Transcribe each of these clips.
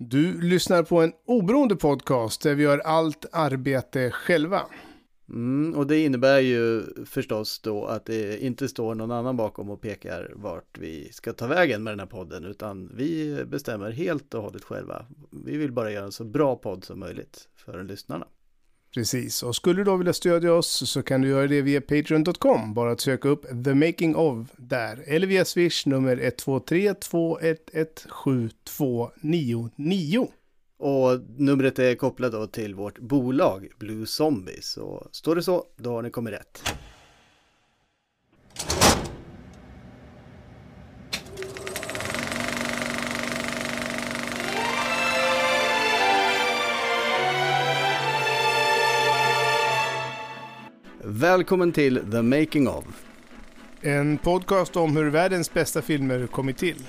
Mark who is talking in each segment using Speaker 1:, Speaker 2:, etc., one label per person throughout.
Speaker 1: Du lyssnar på en oberoende podcast där vi gör allt arbete själva.
Speaker 2: Mm, och det innebär ju förstås då att det inte står någon annan bakom och pekar vart vi ska ta vägen med den här podden utan vi bestämmer helt och hållet själva. Vi vill bara göra en så bra podd som möjligt för lyssnarna.
Speaker 1: Precis, och skulle du då vilja stödja oss så kan du göra det via Patreon.com. Bara att söka upp The Making of där. Eller via Swish nummer 123 211 7299.
Speaker 2: Och numret är kopplat då till vårt bolag Blue Zombies. Så står det så, då har ni kommit rätt. Välkommen till The Making of.
Speaker 1: En podcast om hur världens bästa filmer kommit till.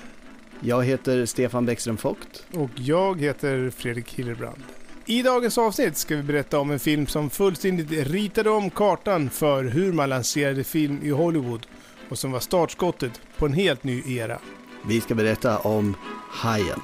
Speaker 2: Jag heter Stefan Bäckström Vogt.
Speaker 1: Och jag heter Fredrik Hillerbrand. I dagens avsnitt ska vi berätta om en film som fullständigt ritade om kartan för hur man lanserade film i Hollywood och som var startskottet på en helt ny era.
Speaker 2: Vi ska berätta om Hajen.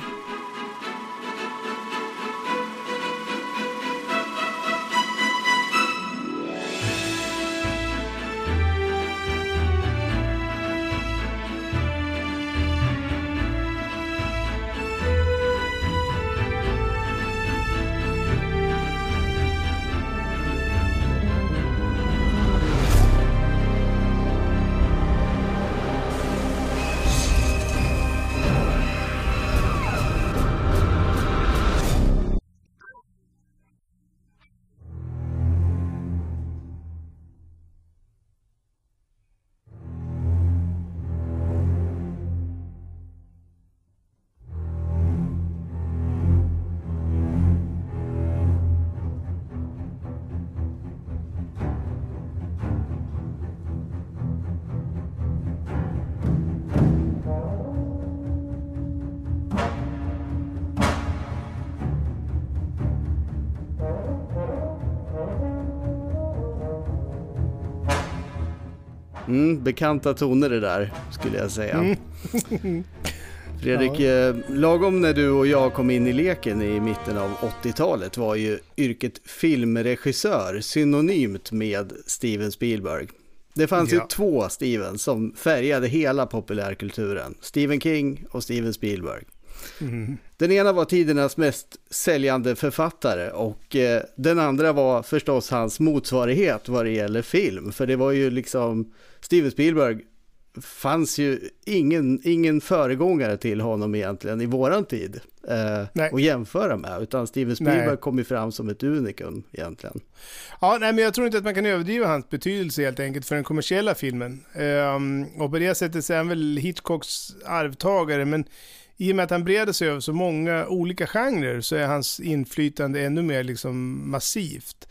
Speaker 2: Mm, bekanta toner det där, skulle jag säga. Mm. Fredrik, ja. Eh, lagom när du och jag kom in i leken i mitten av 80-talet var ju yrket filmregissör synonymt med Steven Spielberg. Det fanns ja. ju två Steven som färgade hela populärkulturen. Stephen King och Steven Spielberg. Mm. Den ena var tidernas mest säljande författare och eh, den andra var förstås hans motsvarighet vad det gäller film. För det var ju liksom, Steven Spielberg fanns ju ingen, ingen föregångare till honom egentligen i våran tid eh, att jämföra med. Utan Steven Spielberg nej. kom ju fram som ett unikum egentligen.
Speaker 1: Ja, nej, men jag tror inte att man kan överdriva hans betydelse helt enkelt för den kommersiella filmen. Um, och på det sättet så är han väl Hitchcocks arvtagare, men i och med att han breder sig över så många olika genrer så är hans inflytande ännu mer liksom massivt.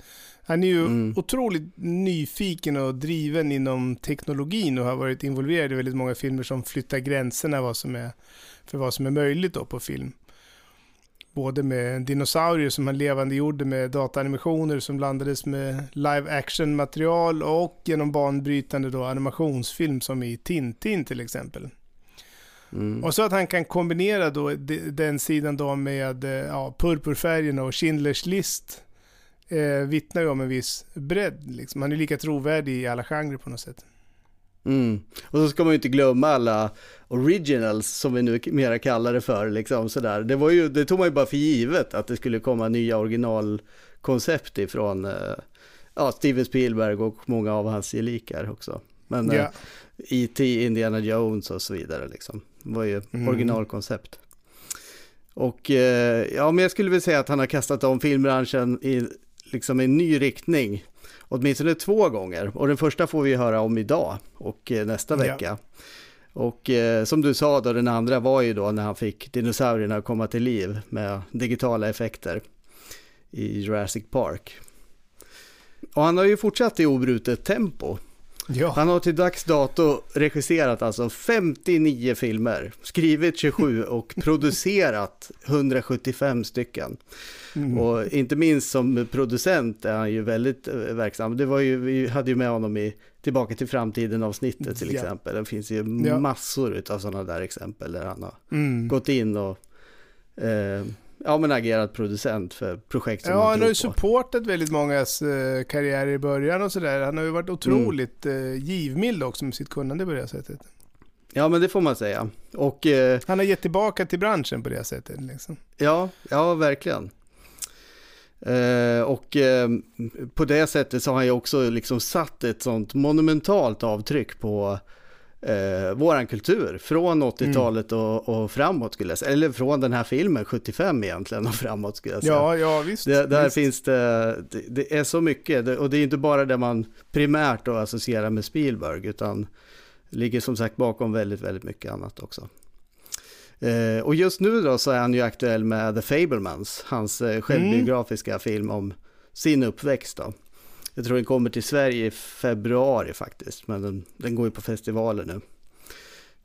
Speaker 1: Han är ju mm. otroligt nyfiken och driven inom teknologin och har varit involverad i väldigt många filmer som flyttar gränserna vad som är, för vad som är möjligt då på film. Både med dinosaurier som han levande gjorde med dataanimationer som blandades med live action material och genom banbrytande då animationsfilm som i Tintin till exempel. Mm. Och så att han kan kombinera då den sidan då med eh, ja, purpurfärgerna och Schindlers list eh, vittnar ju om en viss bredd. Liksom. Han är lika trovärdig i alla genrer på något sätt.
Speaker 2: Mm. Och så ska man ju inte glömma alla originals som vi nu mera kallar det för. Liksom, sådär. Det, var ju, det tog man ju bara för givet att det skulle komma nya originalkoncept ifrån eh, ja, Steven Spielberg och många av hans gelikar också. Men ja. eh, E.T., Indiana Jones och så vidare liksom. Det var ju mm. originalkoncept. Och eh, ja, men jag skulle vilja säga att han har kastat om filmbranschen i liksom en ny riktning. Åtminstone två gånger. Och den första får vi höra om idag och eh, nästa vecka. Ja. Och eh, som du sa då, den andra var ju då när han fick dinosaurierna att komma till liv med digitala effekter i Jurassic Park. Och han har ju fortsatt i obrutet tempo. Ja. Han har till dags dato regisserat alltså 59 filmer, skrivit 27 och producerat 175 stycken. Mm. Och inte minst som producent är han ju väldigt eh, verksam. Det var ju, vi hade ju med honom i Tillbaka till framtiden avsnittet till ja. exempel. Det finns ju massor av sådana där exempel där han har mm. gått in och eh, ja, men agerat producent för projekt som
Speaker 1: Ja, han har ju supportat väldigt mångas eh, karriär i början och sådär. Han har ju varit otroligt
Speaker 2: Mm.
Speaker 1: eh, givmild också med sitt kunnande på det sättet.
Speaker 2: Ja, men det får man säga. Och eh,
Speaker 1: Han har gett tillbaka till branschen på det sättet. Liksom.
Speaker 2: ja, ja, verkligen. Eh, och eh, på det sättet så har han ju också liksom satt ett sånt monumentalt avtryck på eh, våran kultur från 80-talet och, och framåt skulle jag säga. Eller från den här filmen 75 egentligen och framåt skulle jag säga.
Speaker 1: Ja, ja visst.
Speaker 2: Det, där
Speaker 1: visst.
Speaker 2: finns det, det, det är så mycket det, och det är inte bara det man primärt då associerar med Spielberg utan ligger som sagt bakom väldigt, väldigt mycket annat också. Eh, och just nu då så är han ju aktuell med The Fablemans, hans eh, självbiografiska film om sin uppväxt då. Jag tror den kommer till Sverige i februari faktiskt, men den, den går ju på festivaler nu.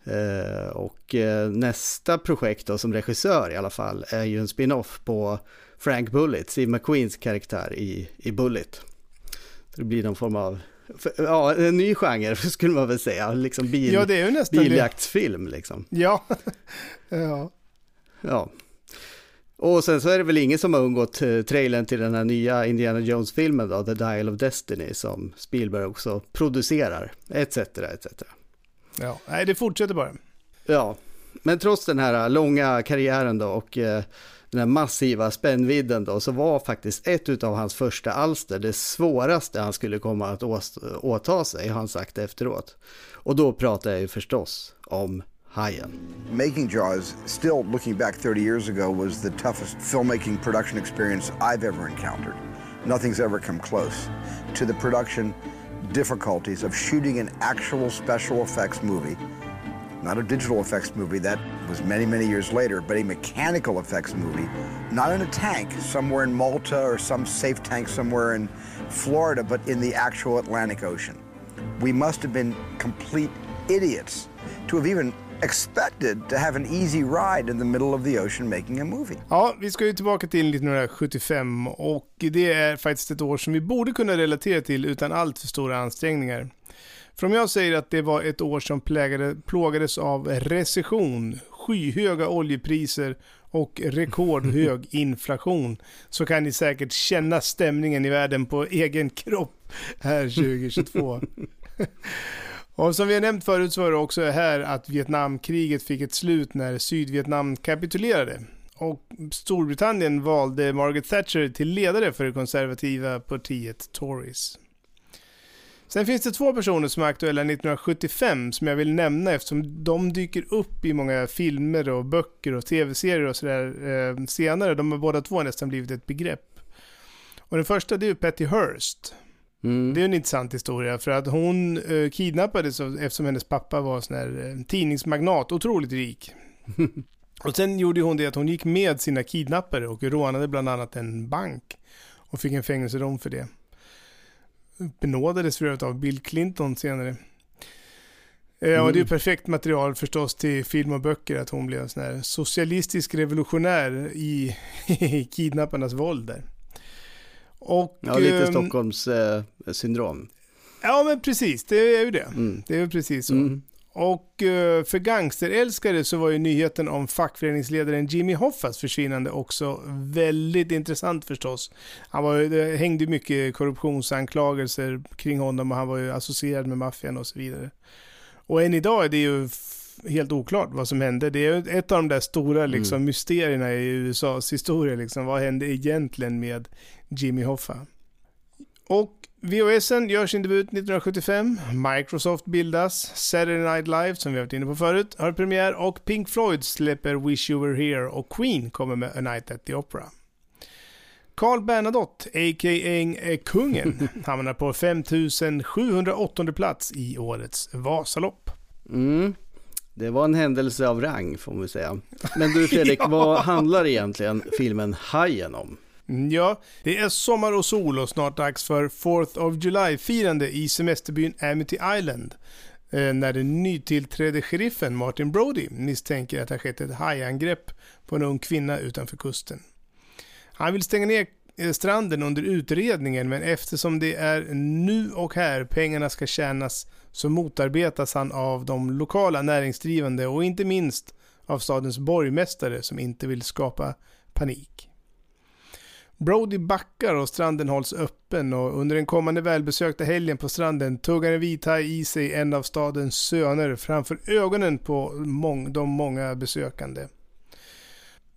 Speaker 2: Eh, och eh, nästa projekt då som regissör i alla fall är ju en spin-off på Frank Bullitt, Steve McQueens karaktär i, i Bullitt. Det blir någon form av, ja en ny genre skulle man väl säga, liksom bil,
Speaker 1: Ja,
Speaker 2: biljaktsfilm liksom.
Speaker 1: Ja. ja.
Speaker 2: Ja. Och sen så är det väl ingen som har undgått eh, trailern till den här nya Indiana Jones-filmen då, The Dial of Destiny, som Spielberg också producerar, etc. etc.
Speaker 1: ja. Nej, det fortsätter bara.
Speaker 2: Ja, men trots den här långa karriären då och eh, den här massiva spännvidden då, så var faktiskt ett av hans första alster det svåraste han skulle komma att åta sig, har han sagt efteråt. Och då pratar jag ju förstås om Hajen.
Speaker 3: Making Jaws, still looking back 30 years ago, was the toughest filmmaking production experience I've ever encountered. Nothing's ever come close to the production difficulties of shooting an actual special effects movie. Not a digital effects movie, that was many, many years later, but a mechanical effects movie. Not in a tank somewhere in Malta or some safe tank somewhere in Florida, but in the actual Atlantic Ocean. We must have been complete idiots to have even expected to have an easy ride in the middle of the ocean making a movie.
Speaker 1: Ja, vi ska ju tillbaka till 1975 och det är faktiskt ett år som vi borde kunna relatera till utan allt för stora ansträngningar. För om jag säger att det var ett år som plägade, plågades av recession, skyhöga oljepriser och rekordhög inflation så kan ni säkert känna stämningen i världen på egen kropp här 2022. Och som vi har nämnt förut så var det också här att Vietnamkriget fick ett slut när Sydvietnam kapitulerade. Och Storbritannien valde Margaret Thatcher till ledare för det konservativa partiet Tories. Sen finns det två personer som är aktuella 1975 som jag vill nämna eftersom de dyker upp i många filmer och böcker och tv-serier och sådär eh, senare. De har båda två nästan blivit ett begrepp. Och den första det är ju Patty Hearst.
Speaker 2: Mm.
Speaker 1: Det är en intressant historia för att hon eh, kidnappades eftersom hennes pappa var sån här eh, tidningsmagnat, otroligt rik. och sen gjorde hon det att hon gick med sina kidnappare och rånade bland annat en bank och fick en fängelsedom för det. Benådades för övrigt av Bill Clinton senare. Eh, och det är ju perfekt material förstås till film och böcker att hon blev en sån här socialistisk revolutionär i, i kidnapparnas våld där. Och,
Speaker 2: Ja, lite
Speaker 1: ehm,
Speaker 2: Stockholms eh, syndrom.
Speaker 1: Ja, men precis. Det är ju det.
Speaker 2: Mm.
Speaker 1: Det är ju precis så.
Speaker 2: Mm.
Speaker 1: Och eh, för gangsterälskare så var ju nyheten om fackföreningsledaren Jimmy Hoffas försvinnande också väldigt intressant förstås. Han var, det hängde mycket korruptionsanklagelser kring honom och han var ju associerad med maffian och så vidare. Och än idag är det ju helt oklart vad som hände. Det är ett av de där stora liksom, mysterierna i USAs historia. Liksom. Vad hände egentligen med Jimmy Hoffa? Och VHSen gör sin debut 1975, Microsoft bildas, Saturday Night Live, som vi har varit inne på förut, har premiär och Pink Floyd släpper Wish You Were Here och Queen kommer med A Night at the Opera. Carl Bernadotte, a.k.a. kungen, hamnar på 5708 plats i årets Vasalopp.
Speaker 2: Mm. Det var en händelse av rang får man säga. Men du Fredrik,
Speaker 1: Ja.
Speaker 2: vad handlar egentligen filmen Hajen om?
Speaker 1: Mm, Ja, det är sommar och sol och snart dags för 4th of July-firande i semesterbyn Amity Island. Eh, när den nytillträdde sheriffen Martin Brody misstänker att det har skett ett hajangrepp på en ung kvinna utanför kusten. Han vill stänga ner eh, stranden under utredningen men eftersom det är nu och här pengarna ska tjänas så motarbetas han av de lokala näringsdrivande och inte minst av stadens borgmästare som inte vill skapa panik. Brody backar och stranden hålls öppen och under den kommande välbesökta helgen på stranden tuggar en vithaj i sig en av stadens söner framför ögonen på de många besökande.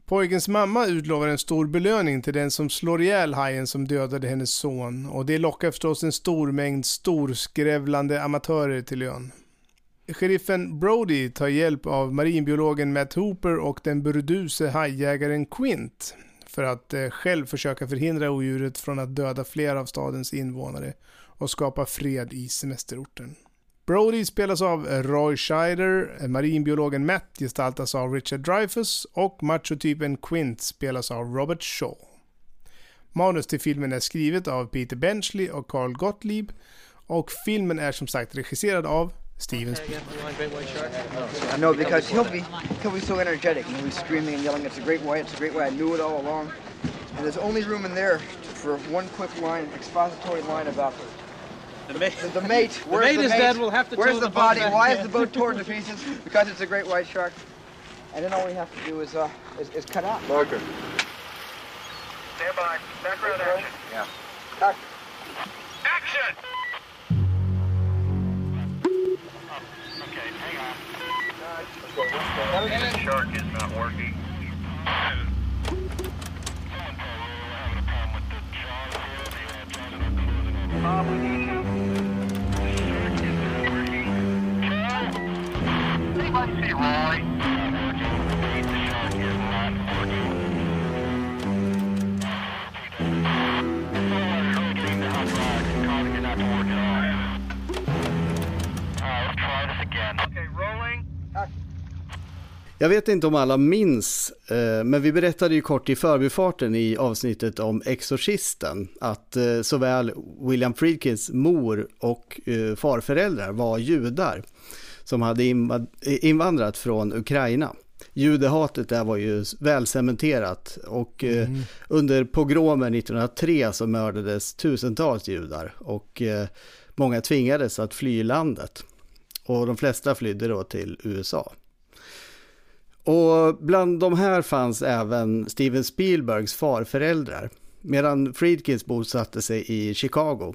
Speaker 1: Pojkens mamma utlovar en stor belöning till den som slår ihjäl hajen som dödade hennes son och det lockar förstås en stor mängd storskrävlande amatörer till ön. Sheriffen Brody tar hjälp av marinbiologen Matt Hooper och den burduse hajjägaren Quint för att eh, själv försöka förhindra odjuret från att döda flera av stadens invånare och skapa fred i semesterorten. Brody spelas av Roy Scheider, marinbiologen Matt gestaltas av Richard Dreyfuss och machotypen Quint spelas av Robert Shaw. Manus till filmen är skrivet av Peter Benchley och Carl Gottlieb och filmen är som sagt regisserad av Steven Spielberg.
Speaker 4: I know because he'll be he'll be so energetic and he'll be screaming and yelling, "It's a great white! It's a great white!" I knew it all along. And there's only room in there for one quick line, expository line about
Speaker 5: The mate,
Speaker 4: the, the mate. Where's
Speaker 5: mate
Speaker 4: the
Speaker 5: is
Speaker 4: mate?
Speaker 5: dead, we'll have to
Speaker 4: Where's the,
Speaker 5: the
Speaker 4: body? Why is the boat torn to pieces? Because it's a great white shark. And then all we have to do is uh is, is cut out.
Speaker 6: Marker.
Speaker 7: Stand by. Background action.
Speaker 4: Yeah. Cut.
Speaker 7: Action! Okay, hang on. The shark is not working. Bob,
Speaker 2: Jag vet inte om alla minns, eh, men vi berättade ju kort i förbifarten i avsnittet om Exorcisten att eh, såväl William Friedkins mor och eh, farföräldrar var judar som hade inva- invandrat från Ukraina. Judehatet där var ju väl cementerat och eh, under pogromer 1903 så mördades tusentals judar och eh, många tvingades att fly landet. Och de flesta flydde då till USA. Och bland de här fanns även Steven Spielbergs farföräldrar. Medan Friedkins bosatte sig i Chicago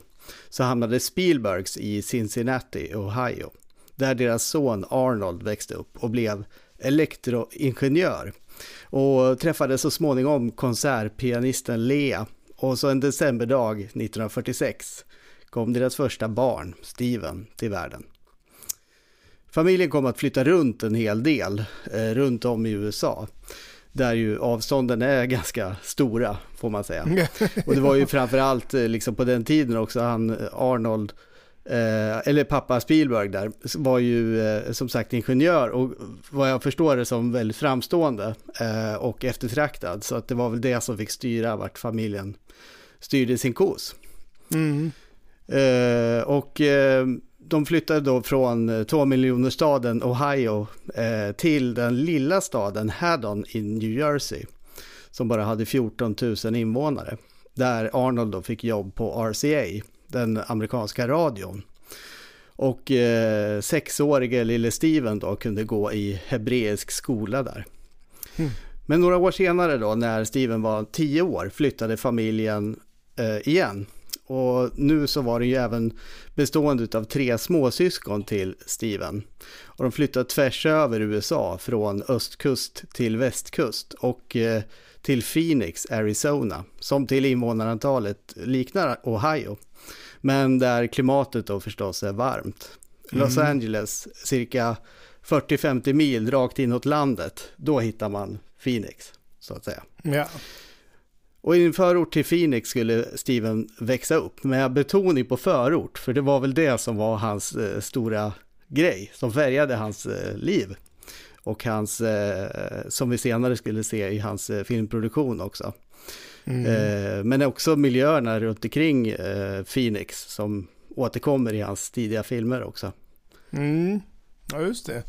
Speaker 2: så hamnade Spielbergs i Cincinnati, Ohio. Där deras son Arnold växte upp och blev elektroingenjör. Och träffade så småningom konsertpianisten Lea. Och så en decemberdag 1946 kom deras första barn, Steven, till världen. Familjen kom att flytta runt en hel del eh, runt om i USA. Där ju avstånden är ganska stora får man säga. Och det var ju framförallt eh, liksom på den tiden också han Arnold, eh, eller pappa Spielberg där, var ju eh, som sagt ingenjör och vad jag förstår det som väldigt framstående eh, och eftertraktad. Så att det var väl det som fick styra vart familjen styrde sin kos.
Speaker 1: Mm.
Speaker 2: Och de flyttade då från eh, två miljoner staden Ohio till den lilla staden Haddon i New Jersey. Som bara hade 14 000 invånare. Där Arnold då fick jobb på RCA, den amerikanska radion. Och eh, sexårige lille Steven då kunde gå i hebreisk skola där. Men några år senare då när Steven var 10 år flyttade familjen eh, igen. Och nu så var det ju även bestående av tre småsyskon till Steven. Och de flyttade tvärs över USA från östkust till västkust och eh, till Phoenix, Arizona, som till invånarantalet liknar Ohio. Men där klimatet då förstås är varmt. Los Angeles, cirka 40-50 mil rakt inåt landet, då hittar man Phoenix, så att säga.
Speaker 1: Ja.
Speaker 2: Och i en förort till Phoenix skulle Steven växa upp med betoning på förort, för det var väl det som var hans eh, stora grej, som färgade hans eh, liv. Och hans, eh, som vi senare skulle se i hans eh, filmproduktion också. Eh, men också miljöerna runt omkring eh, Phoenix som återkommer i hans tidiga filmer också.
Speaker 1: Mm. Ja, just det.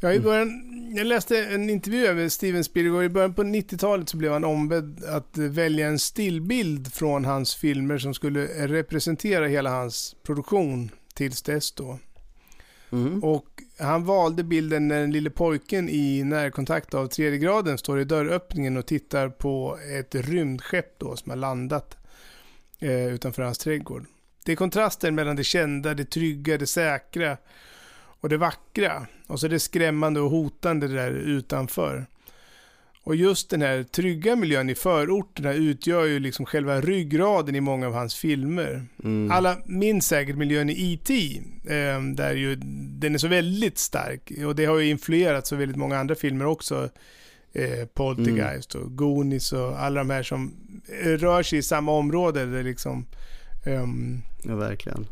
Speaker 1: Ja, i början, jag läste en intervju med Steven Spielberg i början på 90-talet så blev han ombedd att välja en stillbild från hans filmer som skulle representera hela hans produktion tills dess då.
Speaker 2: Mm.
Speaker 1: Och han valde bilden när den lille pojken i närkontakt av tredje graden står i dörröppningen och tittar på ett rymdskepp då som har landat eh, utanför hans trädgård. Det är kontrasten mellan det kända, det trygga, det säkra och det vackra. Och så det skrämmande och hotande där utanför. Och just den här trygga miljön i förorterna utgör ju liksom själva ryggraden i många av hans filmer.
Speaker 2: Mm.
Speaker 1: Alla minns säkert miljön i E.T. Eh, där ju den är så väldigt stark. Och det har ju influerat så väldigt många andra filmer också. Eh, Poltergeist och Goonies och alla de här som rör sig i samma område. Där liksom, ehm,
Speaker 2: Ja, verkligen.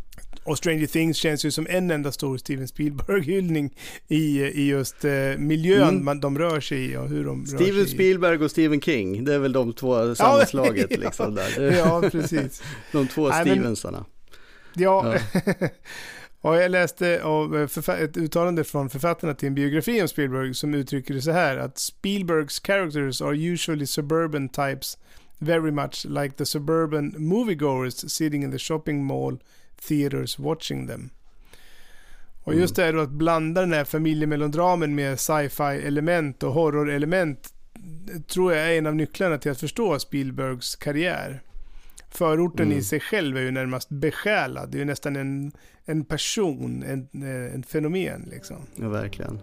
Speaker 1: Och Stranger Things känns ju som en enda stor Steven Spielberg-hyllning i, i just eh, miljön
Speaker 2: Mm.
Speaker 1: man, de rör sig i och hur de rör
Speaker 2: Steven
Speaker 1: sig i.
Speaker 2: Spielberg och Stephen King, det är väl de två sammanslaget
Speaker 1: ja.
Speaker 2: liksom där.
Speaker 1: Ja, precis.
Speaker 2: De två
Speaker 1: Nej, men-
Speaker 2: Stevensarna.
Speaker 1: Ja. och jag läste av eh, ett uttalande från författarna till en biografi om Spielberg som uttrycker det så här att Spielbergs characters are usually suburban types very much like the suburban moviegoers sitting in the shopping mall theaters watching them. Och just det här då att blanda den här familjemelodramen med sci-fi element och horrorelement tror jag är en av nycklarna till att förstå Spielbergs karriär. Förorten
Speaker 2: Mm.
Speaker 1: i sig själv är ju närmast besjälad. Det är ju nästan en, en person, en, en fenomen liksom.
Speaker 2: Ja, verkligen.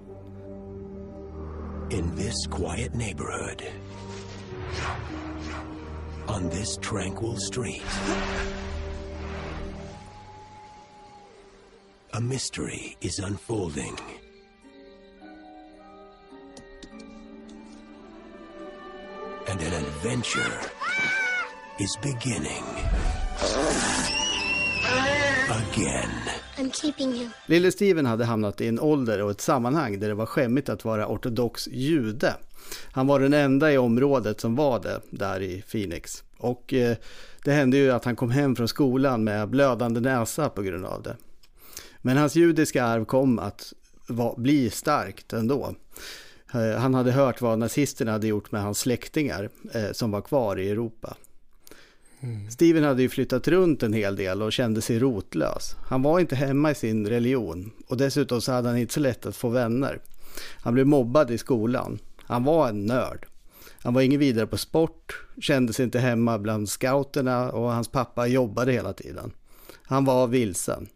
Speaker 5: In this quiet neighborhood, on this tranquil street, a mystery is unfolding. And an adventure is beginning. Again.
Speaker 6: I'm keeping you.
Speaker 2: Lille Steven hade hamnat i en ålder och ett sammanhang där det var skämmigt att vara ortodox jude. Han var den enda i området som var det där i Phoenix. Och eh, det hände ju att han kom hem från skolan med blödande näsa på grund av det. Men hans judiska arv kom att bli starkt ändå. Eh, han hade hört vad nazisterna hade gjort med hans släktingar eh, som var kvar i Europa. Steven hade ju flyttat runt en hel del och kände sig rotlös. Han var inte hemma i sin religion och dessutom så hade han inte så lätt att få vänner. Han blev mobbad i skolan. Han var en nörd. Han var ingen vidare på sport, kände sig inte hemma bland scouterna och hans pappa jobbade hela tiden. Han var vilsen.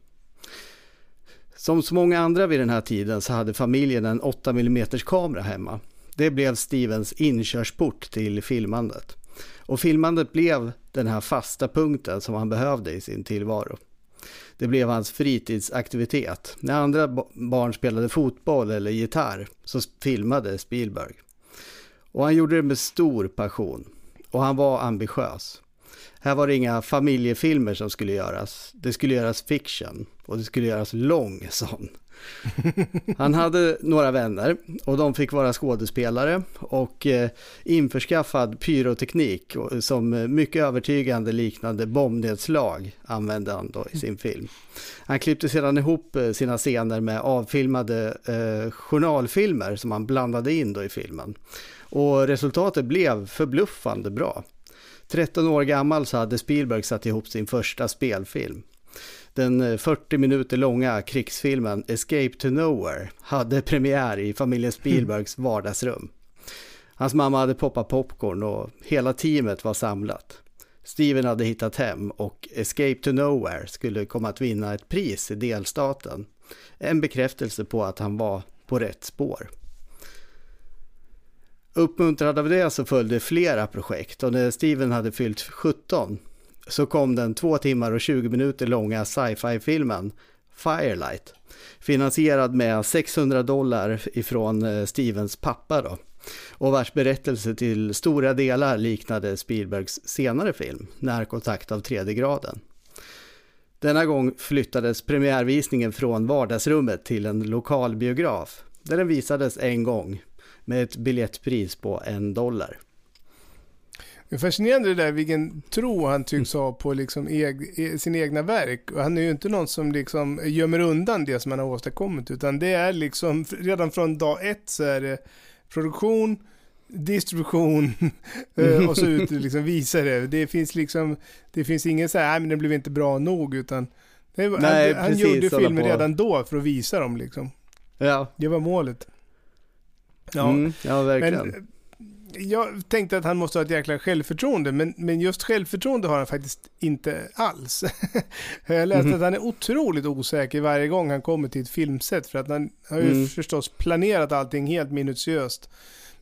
Speaker 2: Som så många andra vid den här tiden så hade familjen en 8 mm kamera hemma. Det blev Stevens inkörsport till filmandet. Och filmandet blev den här fasta punkten som han behövde i sin tillvaro. Det blev hans fritidsaktivitet. När andra barn spelade fotboll eller gitarr så filmade Spielberg. Och han gjorde det med stor passion. Och han var ambitiös. Här var det inga familjefilmer som skulle göras. Det skulle göras fiction. Och det skulle göras lång sån. Han hade några vänner och de fick vara skådespelare och eh, införskaffad pyroteknik som mycket övertygande liknande bombnedslag använde han då i sin film. Han klippte sedan ihop eh, sina scener med avfilmade eh, journalfilmer som han blandade in då i filmen. Och resultatet blev förbluffande bra. 13 år gammal så hade Spielberg satt ihop sin första spelfilm. Den eh, 40 minuter långa krigsfilmen Escape to Nowhere hade premiär i familjen Spielbergs vardagsrum. Hans mamma hade poppat popcorn och hela teamet var samlat. Steven hade hittat hem och Escape to Nowhere skulle komma att vinna ett pris i delstaten. En bekräftelse på att han var på rätt spår. Uppmuntrad av det så följde flera projekt och när Steven hade fyllt 17 så kom den två timmar och 20 minuter långa sci-fi-filmen Firelight. Finansierad med 600 dollar ifrån eh, Stevens pappa då. Och vars berättelse till stora delar liknade Spielbergs senare film Närkontakt av tredje graden. Denna gång flyttades premiärvisningen från vardagsrummet till en lokal biograf där den visades en gång med ett biljettpris på en dollar.
Speaker 1: Det är fascinerande det där vilken tro han tycks ha på liksom eg, e- sin egna verk. Och han är ju inte någon som liksom gömmer undan det som han har åstadkommit. Utan det är liksom, redan från dag ett så är det produktion, distribution eh, och så ut liksom visa det. Det finns liksom, det finns ingen så här, nej men den blev inte bra nog utan det,
Speaker 2: Nej,
Speaker 1: han, han
Speaker 2: precis,
Speaker 1: gjorde
Speaker 2: hålla
Speaker 1: filmer redan då för att visa dem liksom.
Speaker 2: Ja,
Speaker 1: Det var målet. Ja,
Speaker 2: mm, ja verkligen.
Speaker 1: men eh, jag tänkte att han måste ha ett jäkla självförtroende, men, men just självförtroende har han faktiskt inte alls. jag läste
Speaker 2: Mhm.
Speaker 1: att han är otroligt osäker varje gång han kommer till ett filmset, för att han har ju
Speaker 2: Mm.
Speaker 1: förstås planerat allting helt minutiöst.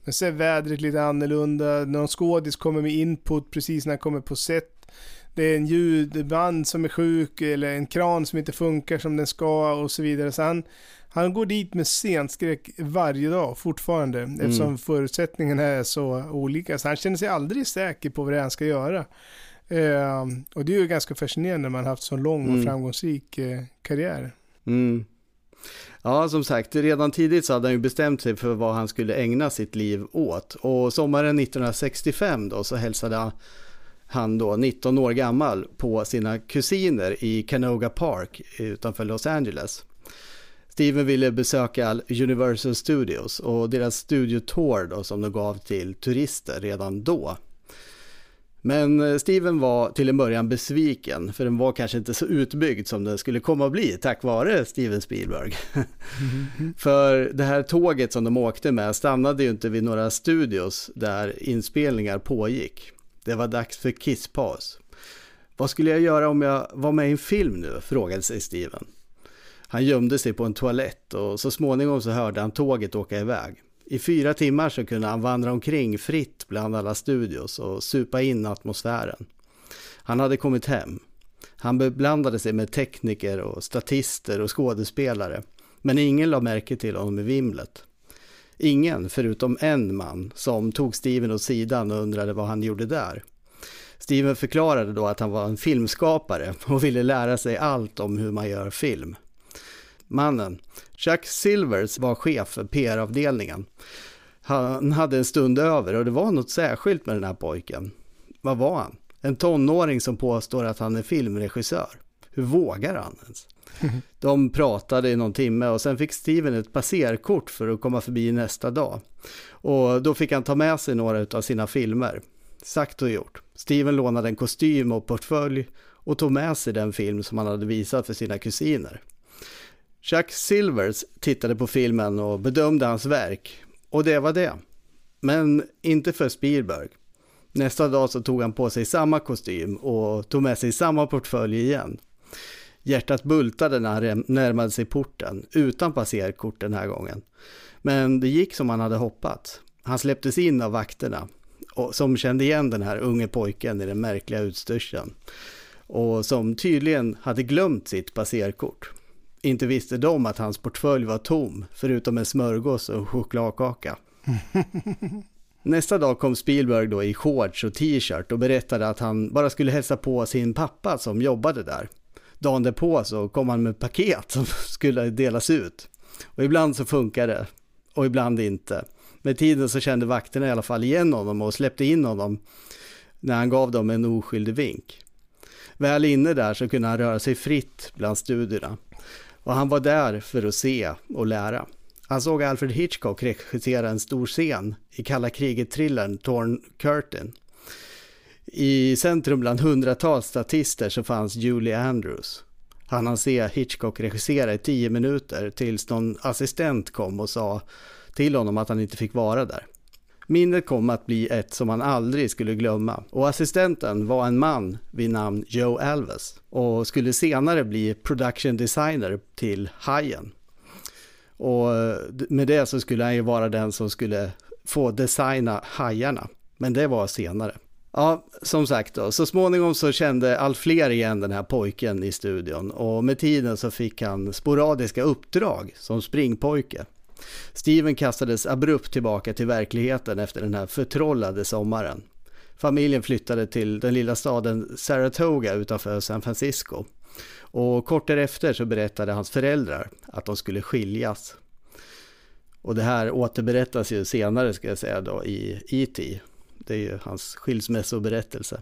Speaker 1: Men så är vädret lite annorlunda, någon skådis kommer med input precis när han kommer på set. Det är en ljudband som är sjuk eller en kran som inte funkar som den ska och så vidare. Så han, han går dit med scenskräck varje dag fortfarande eftersom förutsättningarna är så olika. Så han känner sig aldrig säker på vad det är han ska göra. Eh, och det är ju ganska fascinerande när man haft så lång och
Speaker 2: Mm.
Speaker 1: framgångsrik eh, karriär.
Speaker 2: Mm. Ja, som sagt, redan tidigt så hade han ju bestämt sig för vad han skulle ägna sitt liv åt. Och sommaren 1965 då så hälsade han då, 19 år gammal, på sina kusiner i Canoga Park utanför Los Angeles. Steven ville besöka Universal Studios och deras studiotour då som de gav till turister redan då. Men eh, Steven var till en början besviken för den var kanske inte så utbyggd som den skulle komma att bli tack vare Steven Spielberg. för det här tåget som de åkte med stannade ju inte vid några studios där inspelningar pågick. Det var dags för kisspaus. Vad skulle jag göra om jag var med i en film nu? frågade sig Steven. Han gömde sig på en toalett och så småningom så hörde han tåget åka iväg. I fyra timmar så kunde han vandra omkring fritt bland alla studios och supa in atmosfären. Han hade kommit hem. Han beblandade sig med tekniker och statister och skådespelare. Men ingen la märke till honom i vimlet. Ingen förutom en man som tog Steven åt sidan och undrade vad han gjorde där. Steven förklarade då att han var en filmskapare och ville lära sig allt om hur man gör film. Mannen, Chuck Silvers, var chef för PR-avdelningen. Han hade en stund över och det var något särskilt med den här pojken. Vad var han? En tonåring som påstår att han är filmregissör. Hur vågar han ens? De pratade i någon timme och sen fick Steven ett passerkort för att komma förbi nästa dag. Och då fick han ta med sig några av sina filmer. Sagt och gjort. Steven lånade en kostym och portfölj och tog med sig den film som han hade visat för sina kusiner. Chuck Silvers tittade på filmen och bedömde hans verk. Och det var det. Men inte för Spielberg. Nästa dag så tog han på sig samma kostym och tog med sig samma portfölj igen. Hjärtat bultade när han närmade sig porten, utan passerkort den här gången. Men det gick som han hade hoppats. Han släpptes in av vakterna, och som kände igen den här unge pojken i den märkliga utstyrseln. Och som tydligen hade glömt sitt passerkort. Inte visste de att hans portfölj var tom, förutom en smörgås och chokladkaka. Nästa dag kom Spielberg då i shorts och t-shirt och berättade att han bara skulle hälsa på sin pappa som jobbade där. Dagen därpå så kom han med paket som skulle delas ut. Och ibland så funkar det och ibland inte. Med tiden så kände vakterna i alla fall igen honom och släppte in honom när han gav dem en oskyldig vink. Väl inne där så kunde han röra sig fritt bland studierna. Och han var där för att se och lära. Han såg Alfred Hitchcock regissera en stor scen i kalla kriget-thrillern Torn Curtain. I centrum bland hundratals statister så fanns Julie Andrews. Han hann se Hitchcock regissera i tio minuter tills någon assistent kom och sa till honom att han inte fick vara där. Minnet kom att bli ett som han aldrig skulle glömma och assistenten var en man vid namn Joe Alves och skulle senare bli production designer till Hajen. Och med det så skulle han ju vara den som skulle få designa hajarna. Men det var senare. Ja, som sagt då, så småningom så kände allt fler igen den här pojken i studion och med tiden så fick han sporadiska uppdrag som springpojke. Steven kastades abrupt tillbaka till verkligheten efter den här förtrollade sommaren. Familjen flyttade till den lilla staden Saratoga utanför San Francisco. Och kort därefter så berättade hans föräldrar att de skulle skiljas. Och det här återberättas ju senare ska jag säga då i E.T. Det är ju hans skilsmässoberättelse.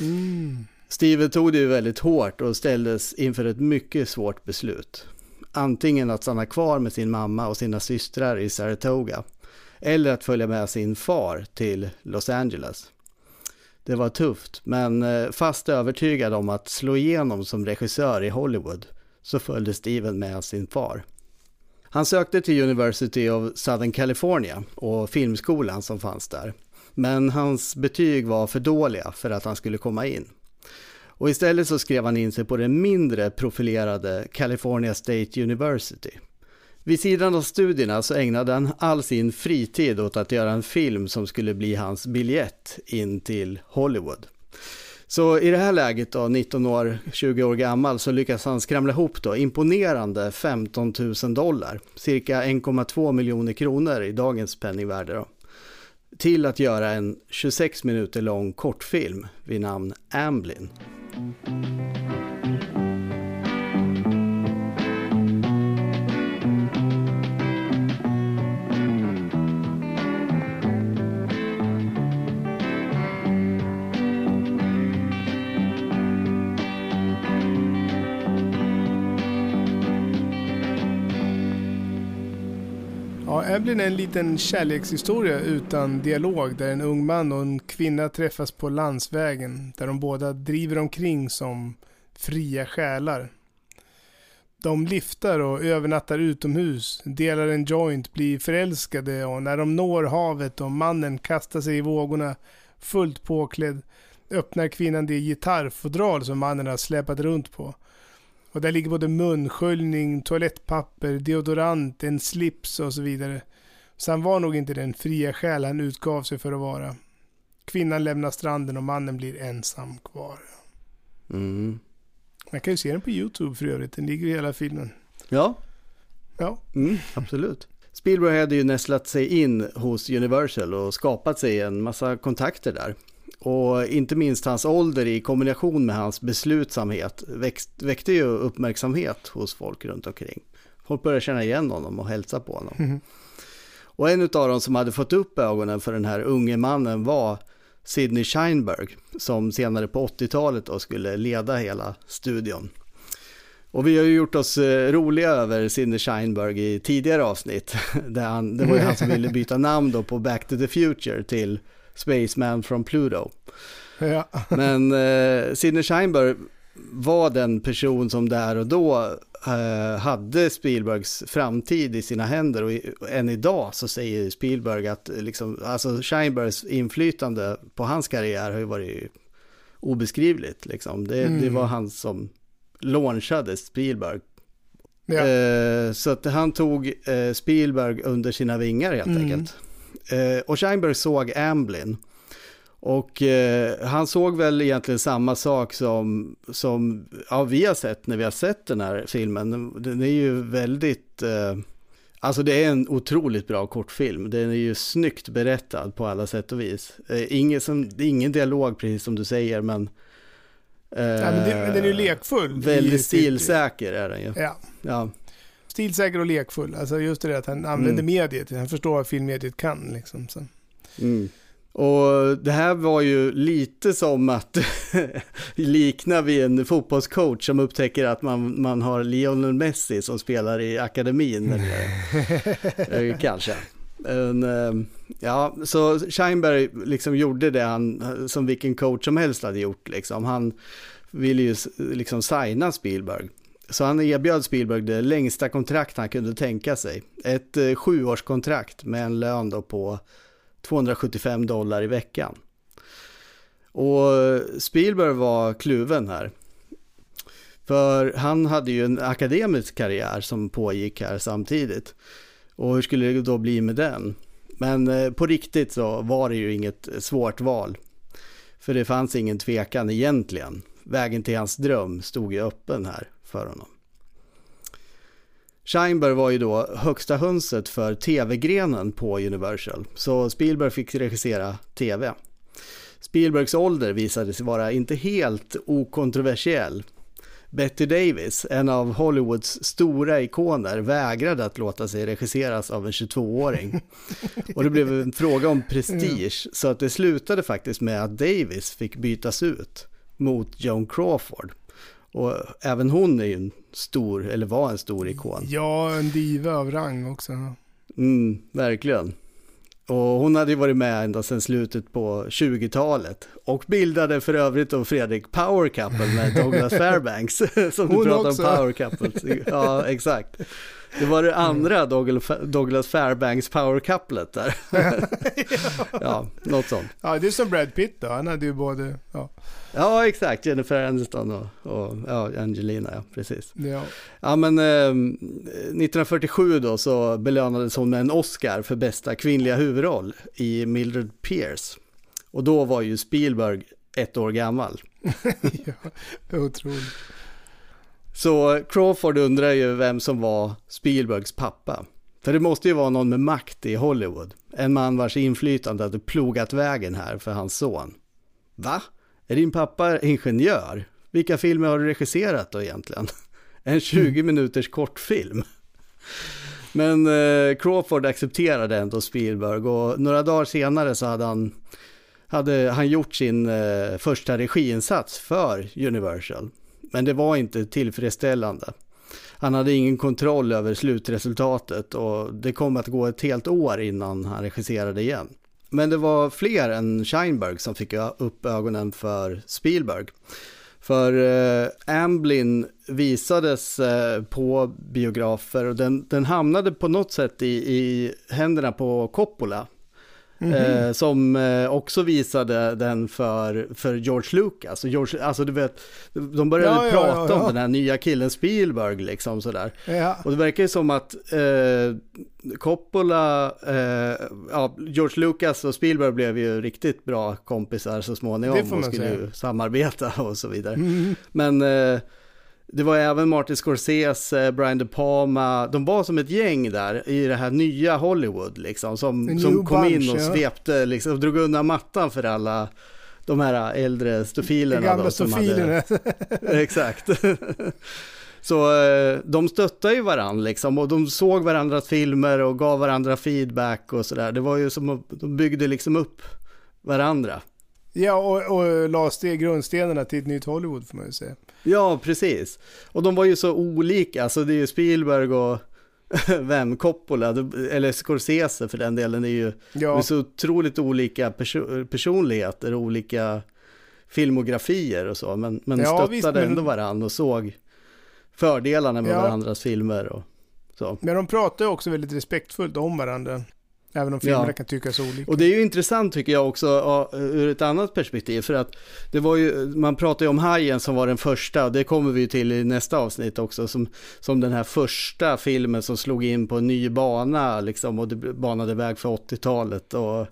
Speaker 1: Mm.
Speaker 2: Steven tog det ju väldigt hårt och ställdes inför ett mycket svårt beslut. Antingen att stanna kvar med sin mamma och sina systrar i Saratoga eller att följa med sin far till Los Angeles. Det var tufft, men eh, fast övertygad om att slå igenom som regissör i Hollywood så följde Steven med sin far. Han sökte till University of Southern California och filmskolan som fanns där. Men hans betyg var för dåliga för att han skulle komma in. Och istället så skrev han in sig på det mindre profilerade California State University. Vid sidan av studierna så ägnade han all sin fritid åt att göra en film som skulle bli hans biljett in till Hollywood. Så i det här läget då, 19 år, 20 år gammal, så lyckas han skramla ihop då imponerande 15 000 dollar, cirka 1,2 miljoner kronor i dagens penningvärde då, till att göra en 26 minuter lång kortfilm vid namn Amblin.
Speaker 1: Thank you. Här Evelyn är en liten kärlekshistoria utan dialog där en ung man och en kvinna träffas på landsvägen där de båda driver omkring som fria själar. De liftar och övernattar utomhus, delar en joint, blir förälskade och när de når havet och mannen kastar sig i vågorna fullt påklädd öppnar kvinnan det gitarrfodral som mannen har släpat runt på. Och där ligger både munsköljning, toalettpapper, deodorant, en slips och så vidare. Så han var nog inte den fria själ han utgav sig för att vara. Kvinnan lämnar stranden och mannen blir ensam kvar.
Speaker 2: Mm.
Speaker 1: Man kan ju se den på YouTube för övrigt. Den ligger i hela filmen.
Speaker 2: Ja,
Speaker 1: Ja,
Speaker 2: Mm, absolut. Spielberg hade ju nästlat sig in hos Universal och skapat sig en massa kontakter där. Och inte minst hans ålder i kombination med hans beslutsamhet växt, väckte ju uppmärksamhet hos folk runt omkring. Folk började känna igen honom och hälsa på honom. Och en av dem som hade fått upp ögonen för den här unge mannen var Sidney Sheinberg, som senare på 80-talet då skulle leda hela studion. Och vi har ju gjort oss eh, roliga över Sidney Sheinberg i tidigare avsnitt. Där han, det var ju han som ville byta namn då på Back to the Future till Spaceman from Pluto.
Speaker 1: ja.
Speaker 2: Men eh, Sidney Sheinberg var den person som där och då eh, hade Spielbergs framtid i sina händer och, i, och än idag så säger Spielberg att eh, liksom, alltså Sheinbergs inflytande på hans karriär har ju varit obeskrivligt. Liksom. Det, det
Speaker 1: Mm.
Speaker 2: var han som launchade Spielberg.
Speaker 1: ja.
Speaker 2: Eh, så att han tog eh, Spielberg under sina vingar helt
Speaker 1: Mm.
Speaker 2: enkelt. Eh, och Sheinberg såg Amblin. Och eh, han såg väl egentligen samma sak som, som ja, vi har sett när vi har sett den här filmen. Den är ju väldigt, eh, alltså det är en otroligt bra kortfilm. Den är ju snyggt berättad på alla sätt och vis. Eh, ingen, som, ingen dialog precis som du säger, men... Eh,
Speaker 1: ja men, det, men den är ju lekfull. i
Speaker 2: Väldigt stilsäker är den ju.
Speaker 1: Ja.
Speaker 2: Ja.
Speaker 1: Stilsäker och lekfull. Alltså just det där att han använder
Speaker 2: Mm.
Speaker 1: mediet. Han förstår vad filmmediet kan liksom. Så.
Speaker 2: Mm. Och det här var ju lite som att likna vid en fotbollscoach som upptäcker att man, man har Lionel Messi som spelar i akademin. Eller, eh, kanske. En, eh, ja, så Scheinberg liksom gjorde det han, som vilken coach som helst hade gjort. Liksom. Han ville ju liksom signa Spielberg. Så han erbjöd Spielberg det längsta kontrakt han kunde tänka sig. Ett eh, sjuårskontrakt med en lön då på 275 dollar i veckan. Och eh, Spielberg var kluven här. För han hade ju en akademisk karriär som pågick här samtidigt. Och hur skulle det då bli med den? Men eh, på riktigt så var det ju inget svårt val. För det fanns ingen tvekan egentligen. Vägen till hans dröm stod ju öppen här för honom. Scheinberg var ju då högsta hönset för tv-grenen på Universal, så Spielberg fick regissera tv. Spielbergs ålder visade sig vara inte helt okontroversiell. Betty Davis, en av Hollywoods stora ikoner, vägrade att låta sig regisseras av en 22-åring. Och det blev en fråga om prestige, så att det slutade faktiskt med att Davis fick bytas ut mot Joan Crawford. Och även hon är ju en stor, eller var en stor ikon.
Speaker 1: Ja, en diva av rang också.
Speaker 2: Mm, verkligen. Och hon hade ju varit med ända sedan slutet på 20-talet. Och bildade för övrigt då Fredrik Power Couple med Douglas Fairbanks. Som du
Speaker 1: Hon
Speaker 2: pratade
Speaker 1: också.
Speaker 2: om Power Couples. Ja, exakt. Det var det andra Douglas- Fairbanks power couplet där. ja, något sånt.
Speaker 1: Ja, det är som Brad Pitt då. Han hade ju både... Ja,
Speaker 2: Ja, exakt. Jennifer Aniston och, och ja, Angelina, ja, precis.
Speaker 1: ja.
Speaker 2: Ja, men eh, 1947 då så belönades hon med en Oscar för bästa kvinnliga huvudroll i Mildred Pierce. Och då var ju Spielberg ett år gammal.
Speaker 1: ja otroligt.
Speaker 2: Så Crawford undrar ju vem som var Spielbergs pappa. För det måste ju vara någon med makt i Hollywood. En man vars inflytande hade plogat vägen här för hans son. Va? Är din pappa ingenjör? Vilka filmer har du regisserat då egentligen? En 20 minuters kortfilm. Men eh, Crawford accepterade ändå Spielberg och några dagar senare så hade han, hade han gjort sin eh, första regiinsats för Universal. Men det var inte tillfredsställande. Han hade ingen kontroll över slutresultatet och det kom att gå ett helt år innan han regisserade igen. Men det var fler än Scheinberg som fick upp ögonen för Spielberg. För eh, Amblin visades eh, på biografer och den, den hamnade på något sätt i, i händerna på Coppola. Eh, som eh, också visade den för, för George Lucas. Och George, alltså du vet, de började
Speaker 1: Ja,
Speaker 2: prata
Speaker 1: ja, ja.
Speaker 2: om den här nya killen Spielberg liksom sådär. Och det verkar ju som att eh, Coppola, eh, George Lucas och Spielberg blev ju riktigt bra kompisar så småningom och
Speaker 1: man
Speaker 2: skulle samarbeta och så vidare.
Speaker 1: Mm.
Speaker 2: Men eh, det var även Martin Scorsese, Brian De Palma, de var som ett gäng där i det här nya Hollywood liksom, som, som kom
Speaker 1: bunch,
Speaker 2: in och svepte, liksom, drog undan mattan för alla de här äldre
Speaker 1: De
Speaker 2: stofilerna.
Speaker 1: gamla
Speaker 2: då, som hade-
Speaker 1: stofilerna.
Speaker 2: Exakt. Så eh, de stöttade ju varandra liksom och de såg varandras filmer och gav varandra feedback och sådär. Det var ju som att de byggde liksom upp varandra.
Speaker 1: Ja, och, och la steg grundstenarna till ett nytt Hollywood får man ju säga.
Speaker 2: Ja, precis. Och de var ju så olika, alltså det är ju Spielberg och vem, Coppola, eller Scorsese för den delen, är ju
Speaker 1: Ja,
Speaker 2: är så otroligt olika perso- personligheter olika filmografier och så, men, men
Speaker 1: Ja,
Speaker 2: stöttade
Speaker 1: visst, men-
Speaker 2: ändå varandra och såg fördelarna med
Speaker 1: Ja.
Speaker 2: varandras filmer och så.
Speaker 1: men de pratar ju också väldigt respektfullt om varandra. Även om filmerna
Speaker 2: Ja.
Speaker 1: kan tyckas olika.
Speaker 2: Och det är ju intressant tycker jag också ur ett annat perspektiv för att det var ju, man pratar ju om Hajen som var den första det kommer vi till i nästa avsnitt också som, som den här första filmen som slog in på en ny bana liksom och det banade väg för 80-talet och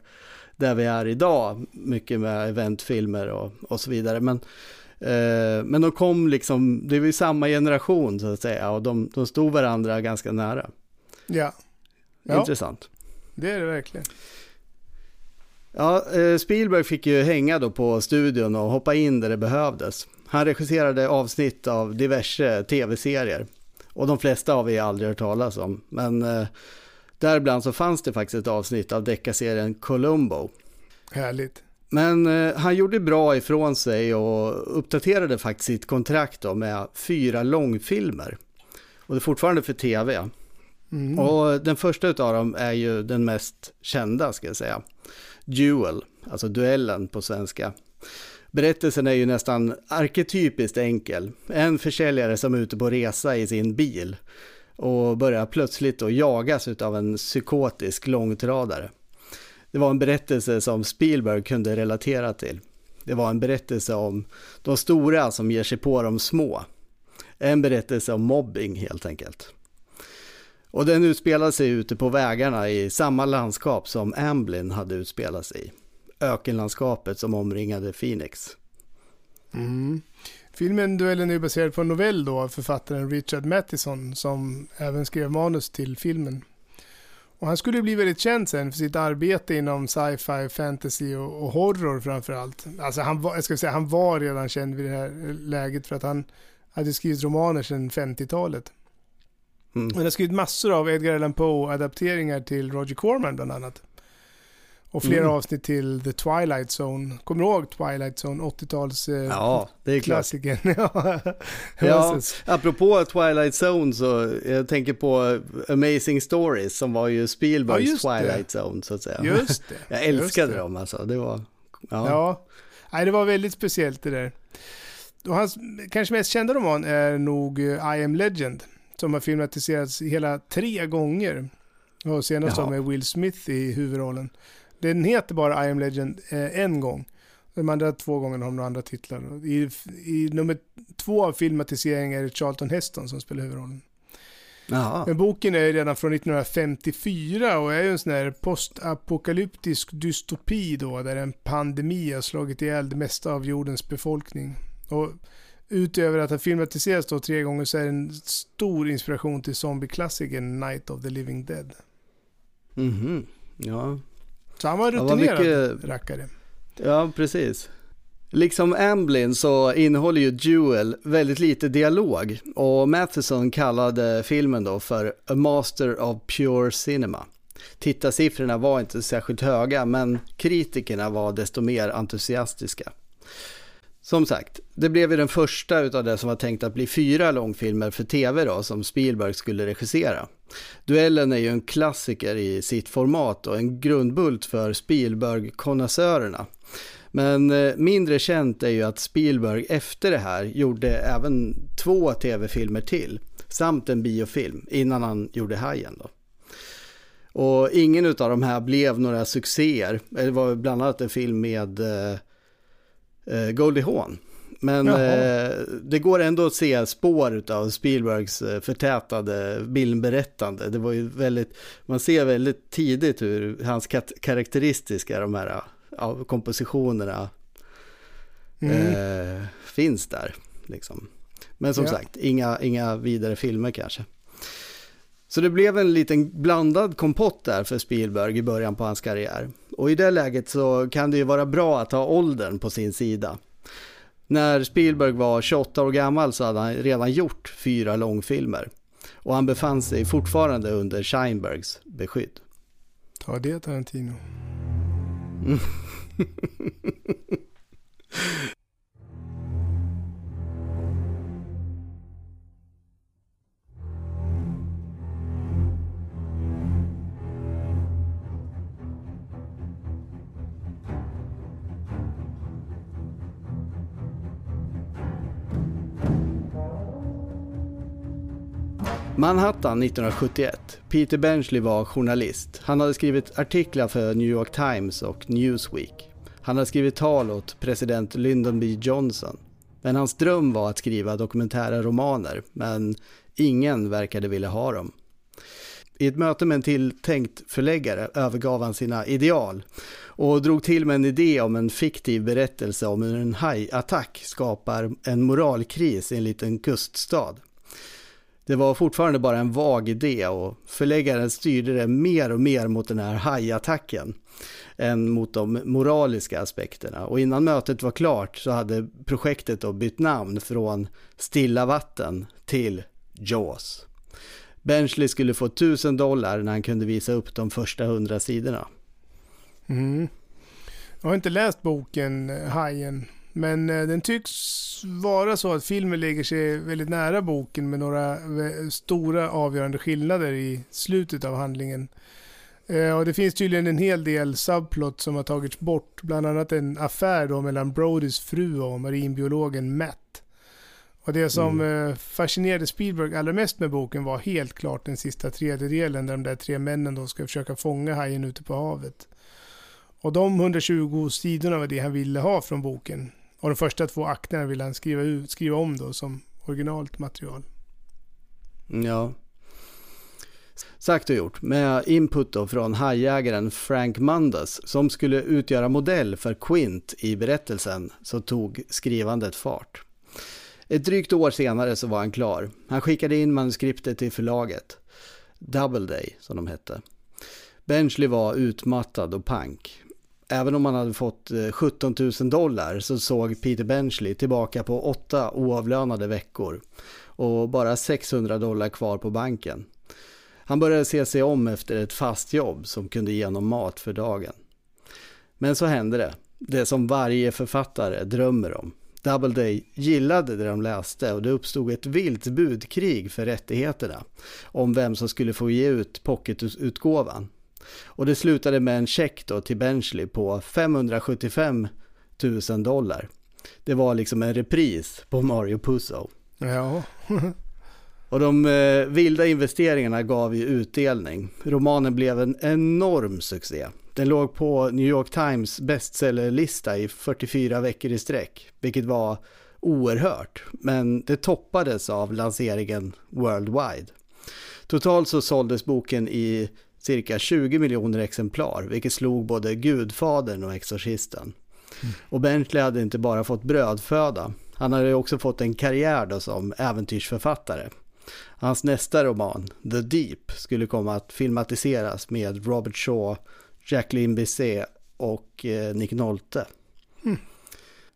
Speaker 2: där vi är idag mycket med eventfilmer och, och så vidare men eh, men de kom liksom, det var ju samma generation så att säga och de, de stod varandra ganska nära.
Speaker 1: Ja, Ja.
Speaker 2: Intressant.
Speaker 1: Det är det verkligen.
Speaker 2: Ja, eh, Spielberg fick ju hänga då på studion och hoppa in där det behövdes. Han regisserade avsnitt av diverse tv-serier. Och de flesta har vi aldrig hört talas om. Men eh, däribland så fanns det faktiskt ett avsnitt av deckarserien Columbo.
Speaker 1: Härligt.
Speaker 2: Men eh, han gjorde bra ifrån sig och uppdaterade faktiskt sitt kontrakt då med fyra långfilmer. Och det är fortfarande för tv.
Speaker 1: Mm.
Speaker 2: Och den första utav dem är ju den mest kända ska jag säga. Duel, alltså duellen på svenska. Berättelsen är ju nästan arketypiskt enkel. En försäljare som är ute på resa i sin bil och börjar plötsligt då jagas av en psykotisk långtradare. Det var en berättelse som Spielberg kunde relatera till. Det var en berättelse om de stora som ger sig på de små. En berättelse om mobbing helt enkelt. Och den utspelar sig ute på vägarna i samma landskap som Amblin hade utspelat sig i. Ökenlandskapet som omringade Phoenix.
Speaker 1: Mm. Filmen Duellen är baserad på en novell då av författaren Richard Matheson som även skrev manus till filmen. Och han skulle bli väldigt känd sen för sitt arbete inom sci-fi, fantasy och, och horror framför allt. Alltså han var, jag ska säga, han var redan känd vid det här läget för att han hade skrivit romaner sedan 50-talet.
Speaker 2: Mm.
Speaker 1: Han har skrivit massor av Edgar Allan Poe-adapteringar till Roger Corman bland annat. Och flera
Speaker 2: Mm.
Speaker 1: avsnitt till The Twilight Zone. Kommer du ihåg Twilight Zone? 80-tals... Eh,
Speaker 2: Ja, det är klart.
Speaker 1: Klassikern. ja.
Speaker 2: Ja, apropå Twilight Zone så jag tänker på Amazing Stories som var ju Spielbergs
Speaker 1: Ja, just det.
Speaker 2: Twilight Zone så att säga.
Speaker 1: Just det.
Speaker 2: Jag älskade
Speaker 1: det.
Speaker 2: dem alltså, det var... Ja.
Speaker 1: Ja. Nej, det var väldigt speciellt det där. Och hans kanske mest kända roman är nog eh, I am Legend. Som har filmatiserats hela tre gånger. Och senast
Speaker 2: Jaha.
Speaker 1: med Will Smith i huvudrollen. Den heter bara I am Legend eh, en gång. De andra två gångerna har de andra titlar. I, I nummer två av filmatiseringen är det Charlton Heston som spelar huvudrollen.
Speaker 2: Jaha.
Speaker 1: Men boken är redan från 1954 och är ju en sån här postapokalyptisk dystopi då, där en pandemi har slagit ihjäl det mesta av jordens befolkning. Och utöver att ha filmatiserats då tre gånger så är det en stor inspiration till zombieklassikern Night of the Living Dead.
Speaker 2: Mhm. Ja.
Speaker 1: Så han var rutinerad
Speaker 2: mycket-
Speaker 1: rackare.
Speaker 2: ja, precis. Liksom Amblin så innehåller ju Jewel väldigt lite dialog och Matheson kallade filmen då för A Master of Pure Cinema. Tittarsiffrorna var inte särskilt höga men kritikerna var desto mer entusiastiska. Som sagt, det blev ju den första utav det som var tänkt att bli fyra långfilmer för tv då som Spielberg skulle regissera. Duellen är ju en klassiker i sitt format och en grundbult för Spielberg-konnässörerna. Men eh, mindre känt är ju att Spielberg efter det här gjorde även två tv-filmer till samt en biofilm innan han gjorde Hajen då. Och ingen av de här blev några succéer. Det var bland annat en film med eh, eh, Goldie Hawn. Men eh, det går ändå att se spår av Spielbergs eh, förtätade filmberättande. Det var ju väldigt, man ser väldigt tidigt hur hans karaktäristiska de här ja, kompositionerna
Speaker 1: Mm.
Speaker 2: eh, finns där. Liksom. Men som
Speaker 1: Ja.
Speaker 2: sagt, inga, inga vidare filmer kanske. Så det blev en liten blandad kompott där för Spielberg i början på hans karriär. Och i det läget så kan det ju vara bra att ha åldern på sin sida. När Spielberg var 28 år gammal så hade han redan gjort fyra långfilmer. Och han befann sig fortfarande under Scheinbergs beskydd.
Speaker 1: Ta det Tarantino.
Speaker 2: Manhattan 1971. Peter Benchley var journalist. Han hade skrivit artiklar för New York Times och Newsweek. Han hade skrivit tal åt president Lyndon B Johnson. Men hans dröm var att skriva dokumentära romaner, men ingen verkade vilja ha dem. I ett möte med en tilltänkt förläggare övergav han sina ideal och drog till med en idé om en fiktiv berättelse om hur en hajattack skapar en moralkris i en liten kuststad. Det var fortfarande bara en vag idé och förläggaren styrde det mer och mer mot den här hajattacken än mot de moraliska aspekterna. Och innan mötet var klart så hade projektet då bytt namn från Stilla vatten till Jaws. Benchley skulle få 1000 dollar när han kunde visa upp de första hundra sidorna.
Speaker 1: Mm. Jag har inte läst boken Hajen, men eh, den tycks vara så att filmen lägger sig väldigt nära boken med några stora avgörande skillnader i slutet av handlingen. Eh, Och det finns tydligen en hel del subplot som har tagits bort, bland annat en affär då mellan Brodys fru och marinbiologen Matt. Och det som eh, fascinerade Spielberg allra mest med boken var helt klart den sista tredjedelen där de där tre männen då ska försöka fånga hajen ute på havet. Och de 120 sidorna var det han ville ha från boken. Och de första två akterna ville han skriva, ut, skriva om då som originalt material.
Speaker 2: Ja. Sagt och gjort, med input då från hajägaren Frank Mandas som skulle utgöra modell för Quint i berättelsen så tog skrivandet fart. Ett drygt år senare så var han klar. Han skickade in manuskriptet till förlaget. Doubleday som de hette. Benchley var utmattad och pank. Även om han hade fått eh, 17 000 dollar så såg Peter Benchley tillbaka på åtta oavlönade veckor och bara 600 dollar kvar på banken. Han började se sig om efter ett fast jobb som kunde ge honom mat för dagen. Men så hände det, det som varje författare drömmer om. Doubleday gillade det de läste och det uppstod ett vilt budkrig för rättigheterna om vem som skulle få ge ut pocketutgåvan. Och det slutade med en check då till Benchley på 575 000 dollar. Det var liksom en repris på Mario Puzo.
Speaker 1: Ja.
Speaker 2: Och de eh, vilda investeringarna gav ju utdelning. Romanen blev en enorm succé. Den låg på New York Times bestsellerlista i 44 veckor i sträck, vilket var oerhört. Men det toppades av lanseringen worldwide. Totalt så såldes boken i cirka 20 miljoner exemplar, vilket slog både Gudfadern och Exorcisten. Och Bentley hade inte bara fått brödföda, han hade också fått en karriär då som äventyrsförfattare. Hans nästa roman, The Deep, skulle komma att filmatiseras med Robert Shaw, Jacqueline Bisset och eh, Nick Nolte.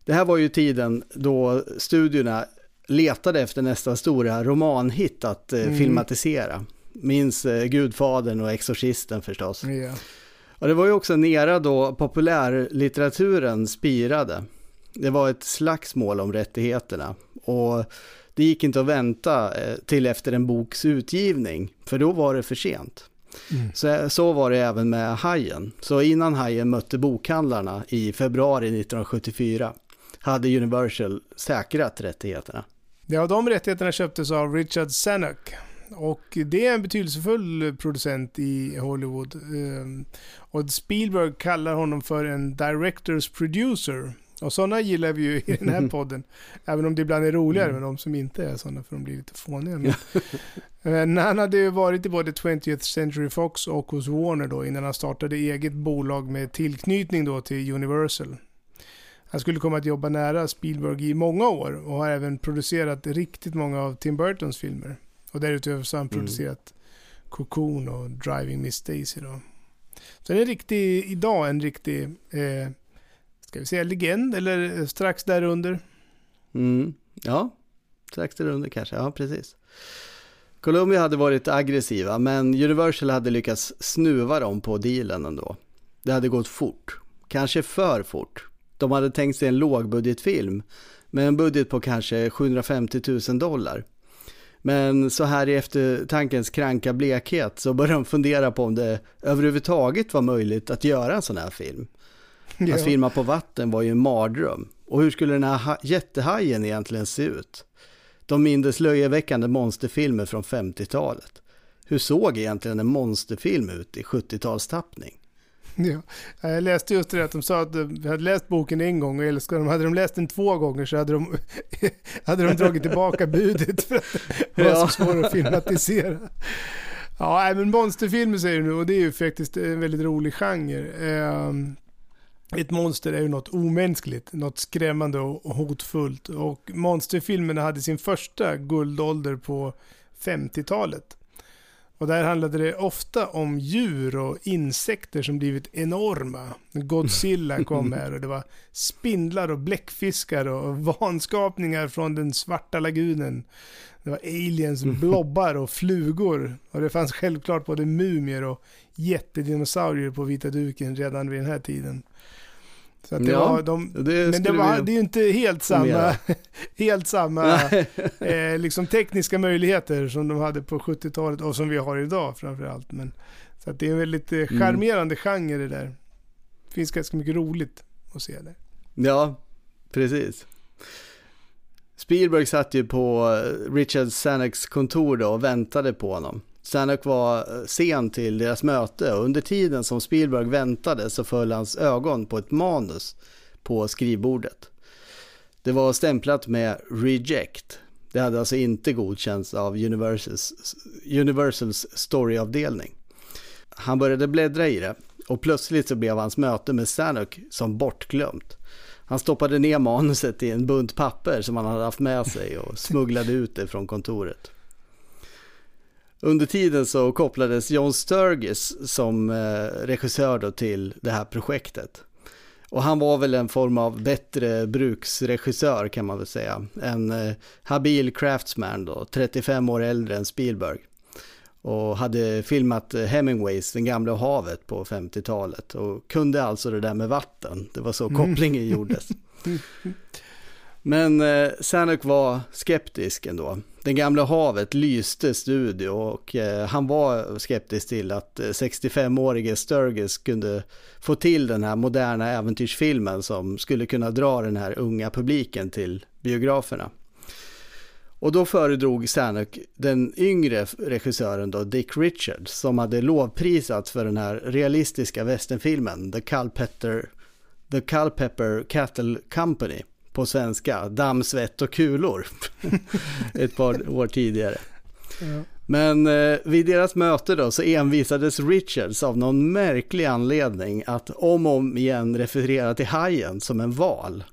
Speaker 2: Det här var ju tiden då studiorna letade efter nästa stora romanhit att eh, filmatisera. Minns eh, Gudfadern och Exorcisten förstås.
Speaker 1: Ja.
Speaker 2: Och det var ju också en era då populärlitteraturen spirade. Det var ett slagsmål om rättigheterna och det gick inte att vänta eh, till efter en boks utgivning, för då var det för sent. Så, så var det även med Hajen. Så innan Hajen mötte bokhandlarna i februari 1974 hade Universal säkrat rättigheterna.
Speaker 1: Ja, de rättigheterna köptes av Richard Zanuck. Och det är en betydelsefull producent i Hollywood. Ehm, Och Spielberg kallar honom för en directors producer. Och sådana gillar vi ju i den här podden. Även om det ibland är roligare med de som inte är sådana, för de blir lite fåniga. Men, Men han hade ju varit i både 20th Century Fox och hos Warner då innan han startade eget bolag med tillknytning då till Universal. Han skulle komma att jobba nära Spielberg i många år och har även producerat riktigt många av Tim Burtons filmer. Och därutöver så har han producerat Cocoon och Driving Miss Daisy då. Så det är en riktig, idag en riktig, eh, ska vi säga legend eller strax därunder.
Speaker 2: Mm. Ja, strax därunder kanske. Ja, precis. Columbia hade varit aggressiva, men Universal hade lyckats snuva dem på dealen ändå. Det hade gått fort, kanske för fort. De hade tänkt sig en lågbudgetfilm med en budget på kanske 750 000 dollar. Men så här i eftertankens kranka blekhet så började de fundera på om det överhuvudtaget var möjligt att göra en sån här film.
Speaker 1: Ja.
Speaker 2: Att filma på vatten var ju en mardröm. Och hur skulle den här ha- jättehajen egentligen se ut? De mindes löjeväckande monsterfilmer från 50-talet. Hur såg egentligen en monsterfilm ut i 70-talstappning?
Speaker 1: Ja. Jag läste just det att de sa att de hade läst boken en gång och älskade dem. Hade de läst den två gånger så hade de, hade de dragit tillbaka budet för att det var så svårt att filmatisera. Ja, men monsterfilmer säger du nu och det är ju faktiskt en väldigt rolig genre. Ehm, Ett monster är ju något omänskligt, något skrämmande och och hotfullt. Och monsterfilmerna hade sin första guldålder på 50-talet. Och där handlade det ofta om djur och insekter som blivit enorma. Godzilla kom här och det var spindlar och bläckfiskar och vanskapningar från den svarta lagunen. Det var aliens, blobbar och flugor. Och det fanns självklart både mumier och jättedinosaurier på vita duken redan vid den här tiden. Så det
Speaker 2: Ja,
Speaker 1: var de,
Speaker 2: det
Speaker 1: men det, var, det är ju inte helt samma, helt samma eh, liksom tekniska möjligheter som de hade på 70-talet och som vi har idag framförallt. Men, så det är en väldigt eh, charmerande genre det där. Det finns ganska mycket roligt att se där.
Speaker 2: Ja, precis. Spielberg satt ju på eh, Richard Zanucks kontor då och väntade på honom. Zanuck var eh, sen till deras möte och under tiden som Spielberg väntade så föll hans ögon på ett manus på skrivbordet. Det var stämplat med Reject. Det hade alltså inte godkänts av Universals, Universals storyavdelning. Han började bläddra i det och plötsligt så blev hans möte med Zanuck som bortglömt. Han stoppade ner manuset i en bunt papper som han hade haft med sig och smugglade ut det från kontoret. Under tiden så kopplades John Sturgis som eh, regissör då till det här projektet. Och han var väl en form av bättre bruksregissör kan man väl säga. En eh, habil craftsman då, 35 år äldre än Spielberg. Och hade filmat Hemingways Den gamla havet på 50-talet. Och kunde alltså det där med vatten. Det var så kopplingen gjordes. Men eh, Sanuk var skeptisk ändå. Den gamla havet lyste studio och eh, han var skeptisk till att eh, 65-årige Sturgis kunde få till den här moderna äventyrsfilmen som skulle kunna dra den här unga publiken till biograferna. Och då föredrog Sanuk den yngre regissören då, Dick Richards, som hade lovprisats för den här realistiska västernfilmen The Culpepper, The Culpepper Cattle Company på svenska, Damm, svett och kulor, ett par år tidigare.
Speaker 1: Ja.
Speaker 2: Men eh, vid deras möte då så envisades Richards av någon märklig anledning att om och om igen referera till hajen som en val.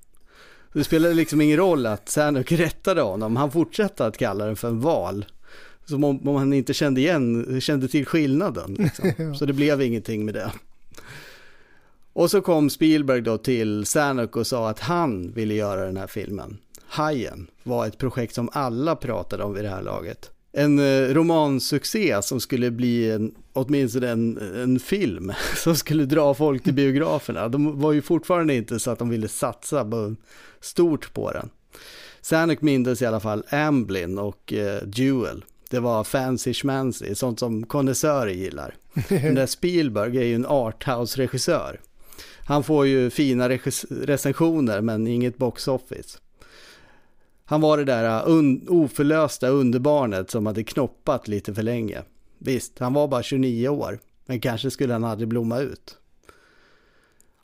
Speaker 2: Det spelade liksom ingen roll att Zanuck rättade honom, han fortsatte att kalla den för en val. Som om, om han inte kände igen, kände till skillnaden. Liksom. Så det blev ingenting med det. Och så kom Spielberg då till Zanuck och sa att han ville göra den här filmen. Hajen var ett projekt som alla pratade om vid det här laget. En eh, romansuccé som skulle bli en, åtminstone en, en film som skulle dra folk till biograferna. De var ju fortfarande inte så att de ville satsa på, stort på den. Zanuck mindes i alla fall Amblin och eh, Jewel. Det var fancy schmancy, sånt som konnässörer gillar. Den där Spielberg är ju en arthouse-regissör. Han får ju fina recensioner men inget box office. Han var det där äh, un oförlösta underbarnet som hade knoppat lite för länge. Visst, han var bara 29 år, men kanske skulle han aldrig blomma ut.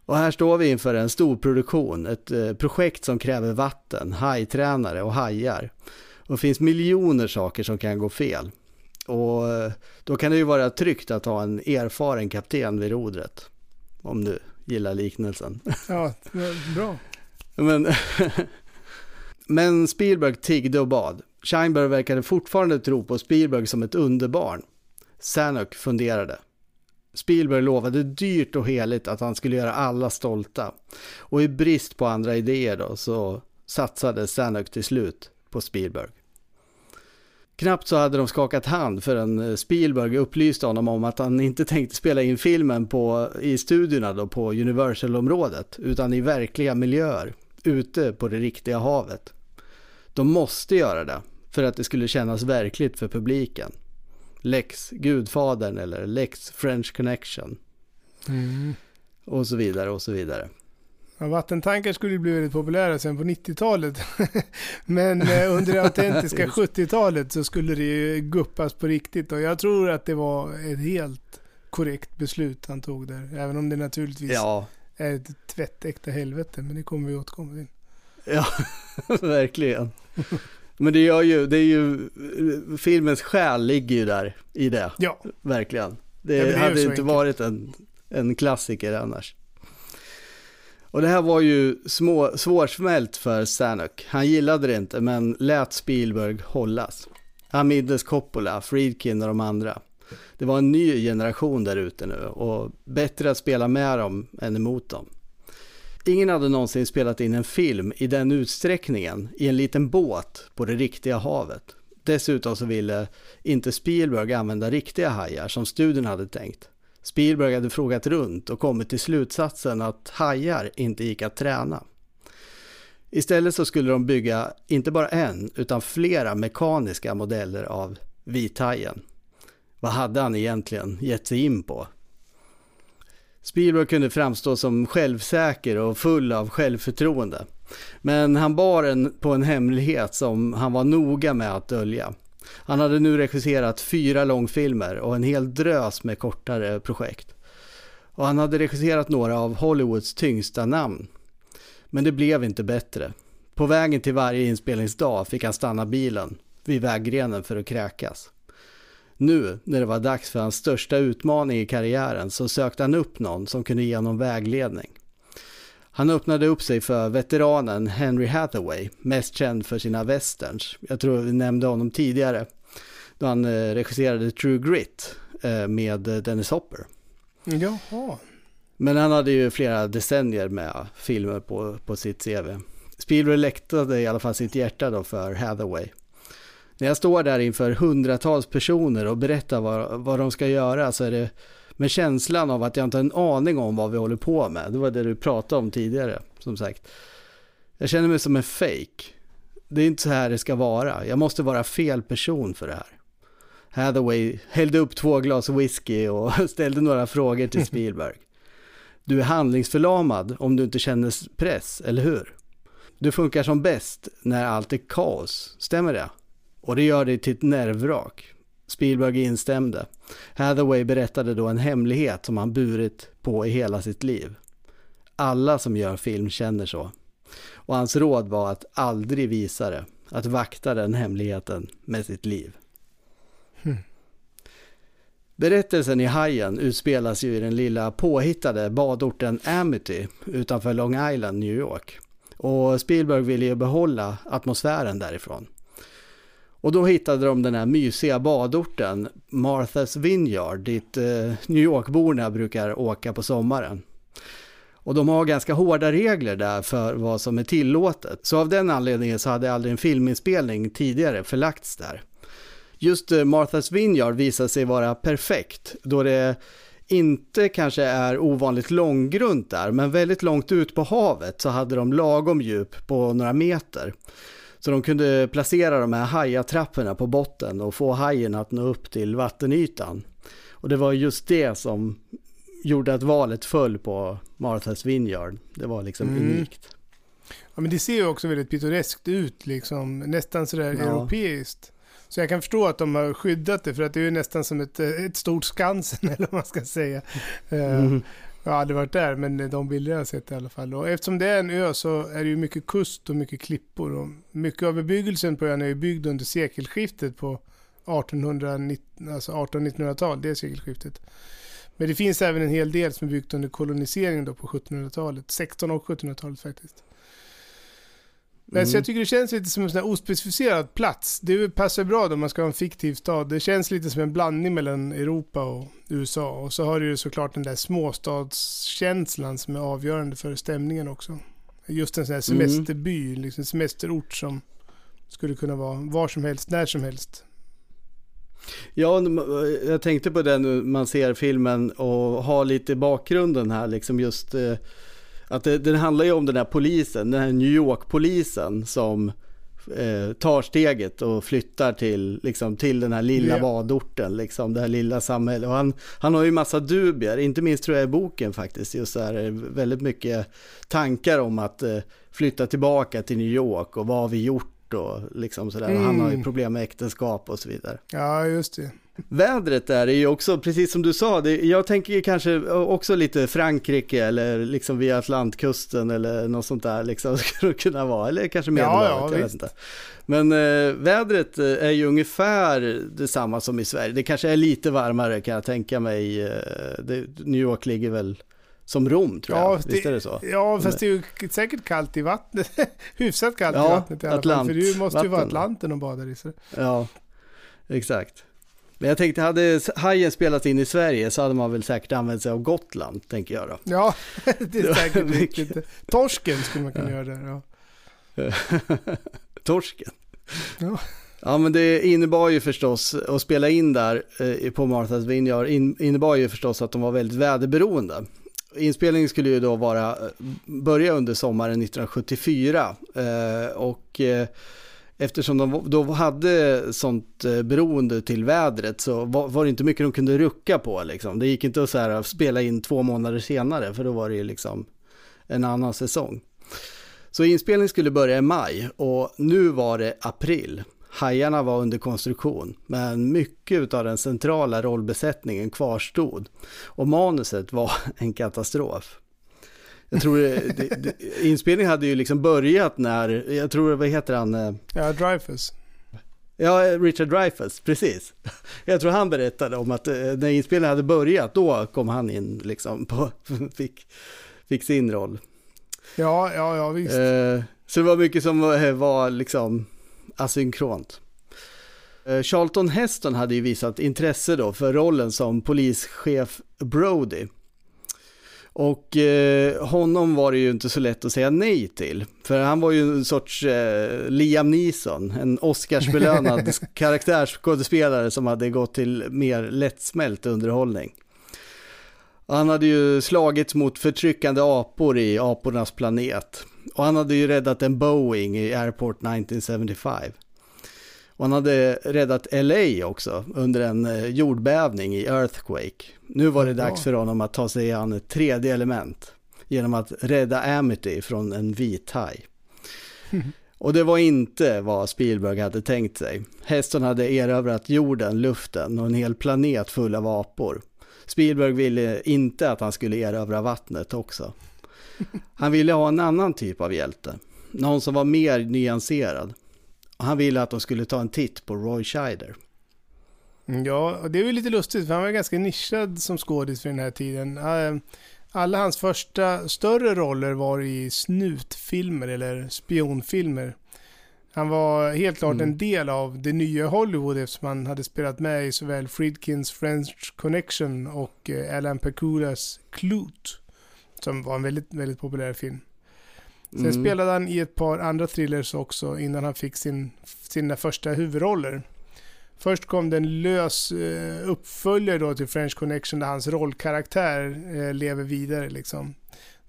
Speaker 2: Och här står vi inför en stor produktion, ett eh, projekt som kräver vatten, hajtränare och hajar. Och det finns miljoner saker som kan gå fel. Och eh, då kan det ju vara tryggt att ha en erfaren kapten vid rodret. Om du gillar liknelsen.
Speaker 1: Ja, bra.
Speaker 2: Men, men Spielberg tiggde och bad. Scheinberg verkade fortfarande tro på Spielberg som ett underbarn. Zanuck funderade. Spielberg lovade dyrt och heligt att han skulle göra alla stolta. Och i brist på andra idéer då så satsade Zanuck till slut på Spielberg. Knappt så hade de skakat hand förrän eh, Spielberg upplyste honom om att han inte tänkte spela in filmen på, i studierna då på Universal-området, utan i verkliga miljöer, ute på det riktiga havet. De måste göra det, för att det skulle kännas verkligt för publiken. Lex Gudfadern eller Lex French Connection.
Speaker 1: Mm.
Speaker 2: Och så vidare och så vidare.
Speaker 1: Ja, vattentankar skulle bli väldigt populära sen på 90-talet. Men eh, under det autentiska 70-talet så skulle det ju guppas på riktigt. Och jag tror att det var ett helt korrekt beslut han tog där. Även om det naturligtvis
Speaker 2: Ja,
Speaker 1: är ett tvättäkta helvete. Men det kommer vi återkomma till.
Speaker 2: ja verkligen. Men det gör ju, det är ju, filmens själ ligger ju där i det,
Speaker 1: Ja,
Speaker 2: verkligen. Det,
Speaker 1: Ja, det
Speaker 2: hade inte
Speaker 1: enkelt.
Speaker 2: varit en, en klassiker annars. Och det här var ju små, svårsmält för Zanuck. Han gillade det inte, men lät Spielberg hållas. Amides Coppola, Friedkin och de andra. Det var en ny generation där ute nu och bättre att spela med dem än emot dem. Ingen hade någonsin spelat in en film i den utsträckningen i en liten båt på det riktiga havet. Dessutom så ville inte Spielberg använda riktiga hajar som studion hade tänkt. Spielberg hade frågat runt och kommit till slutsatsen att hajar inte gick att träna. Istället så skulle de bygga inte bara en utan flera mekaniska modeller av vithajen. Vad hade han egentligen gett sig in på? Spielberg kunde framstå som självsäker och full av självförtroende. Men han bar en på en hemlighet som han var noga med att dölja. Han hade nu regisserat fyra långfilmer och en hel drös med kortare projekt. Och han hade regisserat några av Hollywoods tyngsta namn. Men det blev inte bättre. På vägen till varje inspelningsdag fick han stanna bilen vid väggrenen för att kräkas. Nu, när det var dags för hans största utmaning i karriären, så sökte han upp någon som kunde ge honom vägledning. Han öppnade upp sig för veteranen Henry Hathaway, mest känd för sina westerns. Jag tror vi nämnde honom tidigare, då han eh, regisserade True Grit eh, med eh, Dennis Hopper.
Speaker 1: jaha.
Speaker 2: Men han hade ju flera decennier med filmer på, på sitt CV. Spielberg läktade i alla fall sitt hjärta då för Hathaway. När jag står där inför hundratals personer och berättar vad, vad de ska göra så är det med känslan av att jag inte har en aning om vad vi håller på med. Det var det du pratade om tidigare, som sagt. Jag känner mig som en fake. Det är inte så här det ska vara. Jag måste vara fel person för det här. Hathaway hällde upp två glas whisky och ställde några frågor till Spielberg. Du är handlingsförlamad om du inte känner press, eller hur? Du funkar som bäst när allt är kaos, stämmer det? Och det gör dig till ett nervvrak. Spielberg instämde. Hathaway berättade då en hemlighet som han burit på i hela sitt liv. Alla som gör film känner så. Och hans råd var att aldrig visa det, att vakta den hemligheten med sitt liv. Berättelsen i Hajen utspelas ju i den lilla påhittade badorten Amity utanför Long Island, New York. Och Spielberg ville ju behålla atmosfären därifrån. Och då hittade de den här mysiga badorten, Martha's Vineyard, dit eh, New York-borna brukar åka på sommaren. Och de har ganska hårda regler där för vad som är tillåtet. Så av den anledningen så hade aldrig en filminspelning tidigare förlagts där. Just eh, Martha's Vineyard visar sig vara perfekt då det inte kanske är ovanligt långgrunt där, men väldigt långt ut på havet så hade de lagom djup på några meter. Så de kunde placera de här hajatrapporna på botten och få hajen att nå upp till vattenytan. Och det var just det som gjorde att valet föll på Martha's Vineyard. Det var liksom
Speaker 1: Mm.
Speaker 2: unikt.
Speaker 1: Ja, men det ser ju också väldigt pittoreskt ut, liksom. nästan sådär
Speaker 2: Ja.
Speaker 1: europeiskt. Så jag kan förstå att de har skyddat det, för att det är nästan som ett, ett stort Skansen, eller vad man ska säga. Eh,
Speaker 2: Mm.
Speaker 1: Jag har aldrig varit där, men de bilder jag har sett i alla fall. Och eftersom det är en ö så är det ju mycket kust och mycket klippor. Och mycket av bebyggelsen på ön är ju byggd under sekelskiftet på 1800-1900-tal, alltså det är sekelskiftet. Men det finns även en hel del som är byggt under koloniseringen då på 1700-talet, 1600 och 1700-talet faktiskt. Men så
Speaker 2: Mm.
Speaker 1: jag tycker det känns lite som en sån här ospecificerad plats. Det passar bra då man ska ha en fiktiv stad. Det känns lite som en blandning mellan Europa och USA. Och så har du ju såklart den där småstadskänslan som är avgörande för stämningen också. Just en sån här
Speaker 2: Mm.
Speaker 1: semesterby, liksom en semesterort som skulle kunna vara var som helst, när som helst.
Speaker 2: Ja, jag tänkte på det nu man ser filmen och har lite bakgrunden här, liksom just eh, att det, den handlar ju om den här polisen, den här New York-polisen som eh, tar steget och flyttar till, liksom, till den här lilla
Speaker 1: Ja.
Speaker 2: badorten, liksom, det här lilla samhället. Och han, han har ju massa dubier, inte minst tror jag i boken faktiskt, just här, eh, väldigt mycket tankar om att eh, flytta tillbaka till New York och vad har vi gjort och liksom sådär. Och Han har ju
Speaker 1: Mm.
Speaker 2: problem med äktenskap och så vidare.
Speaker 1: Ja, just det.
Speaker 2: Vädret där är ju också, precis som du sa, det, jag tänker kanske också lite Frankrike eller liksom via Atlantkusten eller något sånt där liksom skulle det kunna vara, eller kanske Medelhavet,
Speaker 1: ja, visst.
Speaker 2: inte. Men eh, vädret eh, är ju ungefär detsamma som i Sverige, det kanske är lite varmare kan jag tänka mig, eh, det, New York ligger väl som Rom tror jag,
Speaker 1: Ja,
Speaker 2: visst är det så?
Speaker 1: Ja, fast det är ju säkert kallt i vattnet. Hyfsat kallt i
Speaker 2: Ja,
Speaker 1: vattnet i alla fall. För det måste ju vara. Atlanten och badar i. Så.
Speaker 2: Ja, exakt. Men jag tänkte, hade Hajen spelat in i Sverige så hade man väl säkert använt sig av Gotland, tänker jag då.
Speaker 1: Ja, det är
Speaker 2: Ja,
Speaker 1: säkert riktigt. Torsken skulle man kunna göra där. Ja.
Speaker 2: Torsken.
Speaker 1: Ja.
Speaker 2: Ja men det innebar ju förstås, att spela in där eh, på Martha's Vineyard in, innebar ju förstås att de var väldigt väderberoende. Inspelningen skulle ju då vara, eh, börja under sommaren 1974 eh, och eftersom de då hade sånt eh, beroende till vädret så var, var det inte mycket de kunde rucka på liksom. Det gick inte att så här, spela in två månader senare för då var det ju liksom en annan säsong. Så inspelningen skulle börja i maj och nu var det april. Hajarna var under konstruktion, men mycket av den centrala rollbesättningen kvarstod. Och manuset var en katastrof. Jag tror det, det, det, inspelningen hade ju liksom börjat när, jag tror, vad heter han? eh,
Speaker 1: ja, Dreyfus.
Speaker 2: Ja, Richard Dreyfuss, precis. Jag tror han berättade om att eh, när inspelningen hade börjat, då kom han in liksom på, fick, fick sin roll.
Speaker 1: Ja, ja, ja, visst.
Speaker 2: Eh, så det var mycket som var, liksom asynkront. Eh, Charlton Heston hade ju visat intresse då för rollen som polischef Brody. Och eh, honom var det ju inte så lätt att säga nej till. För han var ju en sorts eh, Liam Neeson, en Oscarsbelönad karaktärsskådespelare som hade gått till mer lättsmält underhållning. Han hade ju slagits mot förtryckande apor i apornas planet. Och han hade ju räddat en Boeing i Airport 1975. Och han hade räddat LA också under en eh, jordbävning i Earthquake. Nu var det dags för honom att ta sig an ett tredje element genom att rädda Amity från en vit haj. Och det var inte vad Spielberg hade tänkt sig. Heston hade erövrat jorden, luften och en hel planet full av apor. Spielberg ville inte att han skulle erövra vattnet också. Han ville ha en annan typ av hjälte. Någon som var mer nyanserad. Han ville att de skulle ta en titt på Roy Scheider.
Speaker 1: Mm, Ja, och det är ju lite lustigt för han var ganska nischad som skådis för den här tiden. Eh, Alla hans första större roller var i snutfilmer eller spionfilmer. Han var helt klart
Speaker 2: Mm.
Speaker 1: en del av det nya Hollywood eftersom han hade spelat med i såväl Friedkins French Connection och eh, Alan Paculas Clute. Som var en väldigt, väldigt populär film. Sen
Speaker 2: Mm.
Speaker 1: spelade han i ett par andra thrillers också innan han fick sin, sina första huvudroller. Först kom det en lös eh, uppföljare då till French Connection där hans rollkaraktär eh, lever vidare liksom.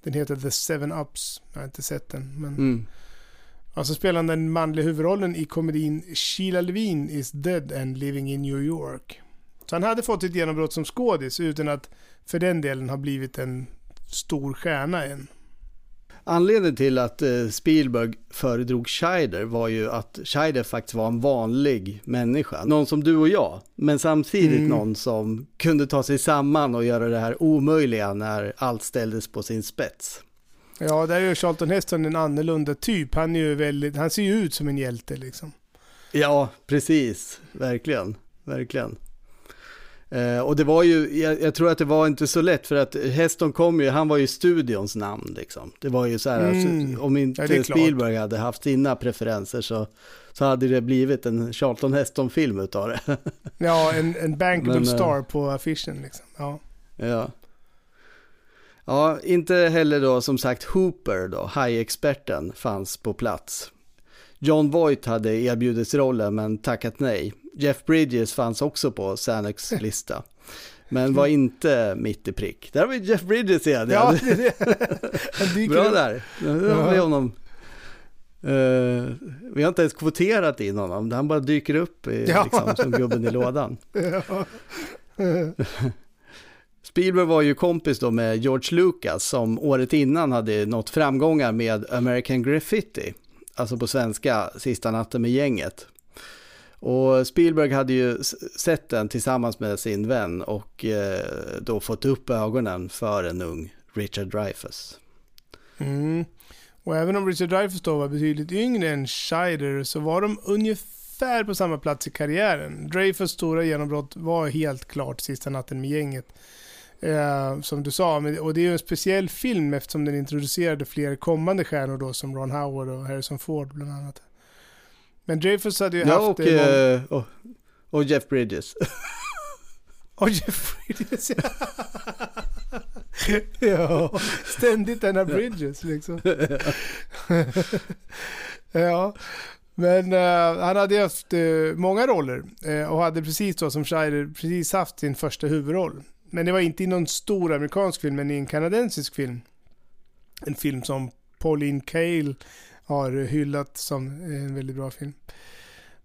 Speaker 1: Den heter The Seven Ups. Jag har inte sett den. Men...
Speaker 2: Mm.
Speaker 1: Och så spelar han den manliga huvudrollen i komedin Sheila Levine is dead and living in New York. Så han hade fått ett genombrott som skådis utan att för den delen ha blivit en stor stjärna än.
Speaker 2: Anledningen till att eh, Spielberg föredrog Scheider var ju att Scheider faktiskt var en vanlig människa. Någon som du och jag, men samtidigt
Speaker 1: Mm.
Speaker 2: någon som kunde ta sig samman och göra det här omöjliga när allt ställdes på sin spets.
Speaker 1: Ja, där är ju Charlton Heston en annorlunda typ. Han är ju väldigt, han ser ju ut som en hjälte liksom.
Speaker 2: Ja, precis. Verkligen. Verkligen. Eh, och det var ju, jag, jag tror att det var inte så lätt för att Heston kom ju, han var ju studions namn liksom. Det var ju så här,
Speaker 1: Mm.
Speaker 2: alltså, om inte
Speaker 1: Ja, är klart.
Speaker 2: Spielberg hade haft sina preferenser så, så hade det blivit en Charlton Heston-film utav det.
Speaker 1: Ja, en, en bankable
Speaker 2: Men, eh,
Speaker 1: star på affischen liksom. Ja.
Speaker 2: ja. Ja, inte heller då som sagt Hooper då, hajexperten, fanns på plats. John Voight hade erbjudits rollen men tackat nej. Jeff Bridges fanns också på Saneks lista. Men var inte mitt i prick. Där har vi Jeff Bridges igen.
Speaker 1: Ja, det det.
Speaker 2: Bra där. Där har vi honom. Eh, vi har inte ens kvoterat in honom. Han bara dyker upp i,
Speaker 1: Ja.
Speaker 2: liksom, som gubben i lådan.
Speaker 1: Ja.
Speaker 2: Spielberg var ju kompis då med George Lucas som året innan hade nått framgångar med American Graffiti. Alltså på svenska Sista natten med gänget. Och Spielberg hade ju sett den tillsammans med sin vän och eh, då fått upp ögonen för en ung Richard Dreyfuss.
Speaker 1: Mm. Och även om Richard Dreyfuss då var betydligt yngre än Scheider så var de ungefär på samma plats i karriären. Dreyfuss stora genombrott var helt klart Sista natten med gänget. Eh, som du sa, och det är ju en speciell film eftersom den introducerade fler kommande stjärnor då som Ron Howard och Harrison Ford bland annat. Men Dreyfuss hade ju
Speaker 2: Ja,
Speaker 1: haft...
Speaker 2: och,
Speaker 1: mång-
Speaker 2: eh, och, och Jeff Bridges.
Speaker 1: Och Jeff Bridges, ja. ja, ständigt denna Bridges liksom. ja, men eh, han hade haft eh, många roller eh, och hade precis då som Scheider precis haft sin första huvudroll. Men det var inte i någon stor amerikansk film, men i en kanadensisk film. En film som Pauline Kael har hyllat som en väldigt bra film.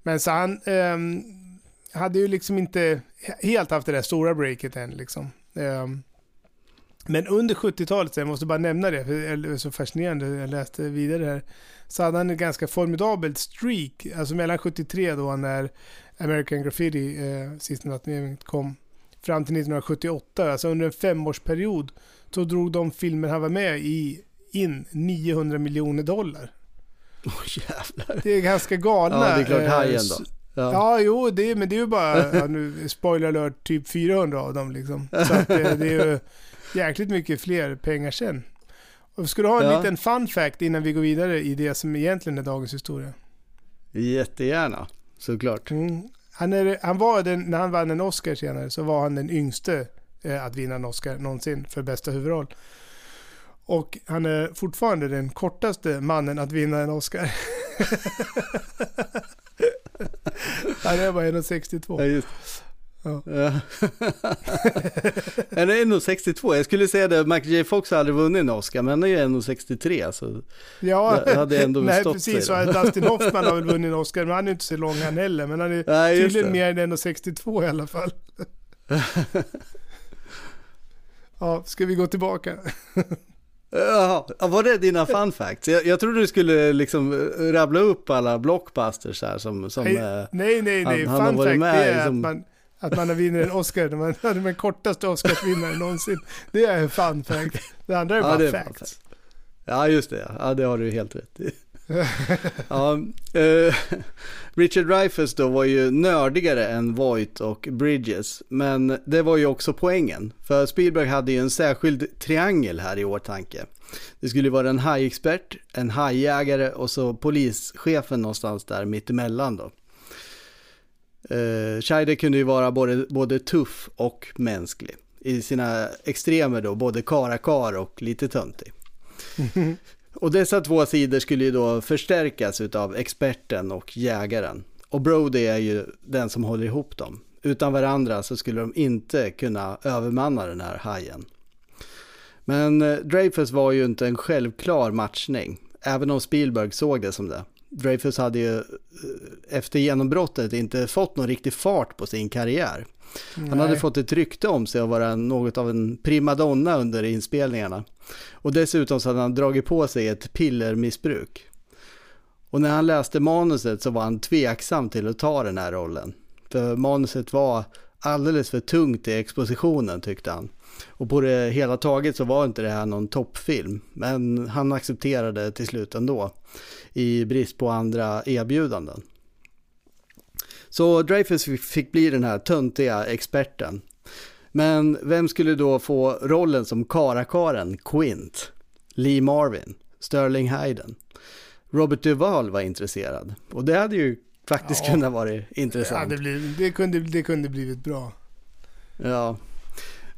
Speaker 1: Men så han um, hade ju liksom inte helt haft det där stora breaket än liksom. Um, men under 70-talet, jag måste bara nämna det, för det är så fascinerande, jag läste vidare här, så hade han ett ganska formidabelt streak, alltså mellan 73 då när American Graffiti, eh, sista natten kom, fram till 1978, alltså under en femårsperiod, så drog de filmer han var med i in 900 miljoner dollar.
Speaker 2: Åh jävlar.
Speaker 1: Det är ganska galna.
Speaker 2: Ja, det är klart
Speaker 1: eh,
Speaker 2: hajen då. Ja.
Speaker 1: Ja, jo, det, men det är ju bara, ja, nu, spoiler alert, typ 400 av dem liksom. Så att, eh, det är ju jäkligt mycket fler pengar sen. Och ska du ha en
Speaker 2: Ja.
Speaker 1: liten fun fact innan vi går vidare i det som egentligen är dagens historia?
Speaker 2: Jättegärna, såklart.
Speaker 1: Mm. Han, är, han var den, när han vann en Oscar senare så var han den yngste eh, att vinna en Oscar någonsin för bästa huvudroll. Och han är fortfarande den kortaste mannen att vinna en Oscar. han är bara 1,62.
Speaker 2: Ja, just.
Speaker 1: Ja.
Speaker 2: Han är 1,62. Jag skulle säga det, Michael J. Fox har aldrig vunnit en Oscar, men han är ju 1,63. Så
Speaker 1: Ja,
Speaker 2: Det hade ändå
Speaker 1: nej precis.
Speaker 2: sig.
Speaker 1: Dustin Hoffman har väl vunnit en Oscar, men han är inte så lång han heller. Men han är
Speaker 2: Nej,
Speaker 1: tydligen mer än 1,62 i alla fall. ja, ska vi gå tillbaka?
Speaker 2: Ja, var det dina fun facts? Jag, jag trodde du skulle liksom eh, rabbla upp alla blockbusters här som, som
Speaker 1: Nej,
Speaker 2: eh,
Speaker 1: nej, nej. nej.
Speaker 2: han- han
Speaker 1: Fun fact
Speaker 2: med
Speaker 1: det är
Speaker 2: som-
Speaker 1: att man, att man vunnit en Oscar. Man hade den kortaste Oscarsvinnaren någonsin. Det är en fun fact. Det andra är
Speaker 2: Ja,
Speaker 1: bara
Speaker 2: det är
Speaker 1: facts.
Speaker 2: Ja, just det. Ja, det har du helt rätt i ja, eh, Richard Dreyfuss då var ju nördigare än Voight och Bridges, men det var ju också poängen. För Spielberg hade ju en särskild triangel här i åtanke. Det skulle vara en hajexpert, en hajjägare och så polischefen någonstans där mittemellan då. Eh, Scheider kunde ju vara både, både tuff och mänsklig. I sina extremer då, både karakar och lite töntig. Och dessa två sidor skulle ju då förstärkas utav experten och jägaren. Och Brody är ju den som håller ihop dem. Utan varandra så skulle de inte kunna övermanna den här hajen. Men eh, Dreyfus var ju inte en självklar matchning, även om Spielberg såg det som det. Dreyfus hade ju eh, efter genombrottet inte fått någon riktig fart på sin karriär. Han hade
Speaker 1: Nej.
Speaker 2: fått ett rykte om sig att vara något av en primadonna under inspelningarna. Och dessutom så hade han dragit på sig ett pillermissbruk. Och när han läste manuset så var han tveksam till att ta den här rollen. För manuset var alldeles för tungt i expositionen tyckte han. Och på det hela taget så var inte det här någon toppfilm. Men han accepterade till slut ändå. I brist på andra erbjudanden. Så Dreyfus fick bli den här töntiga experten. Men vem skulle då få rollen som karakaren Quint? Lee Marvin? Sterling Hayden? Robert Duvall var intresserad. Och det hade ju faktiskt
Speaker 1: Ja.
Speaker 2: kunnat vara
Speaker 1: Ja,
Speaker 2: intressant.
Speaker 1: det, blir, det, kunde, det kunde blivit bra.
Speaker 2: Ja.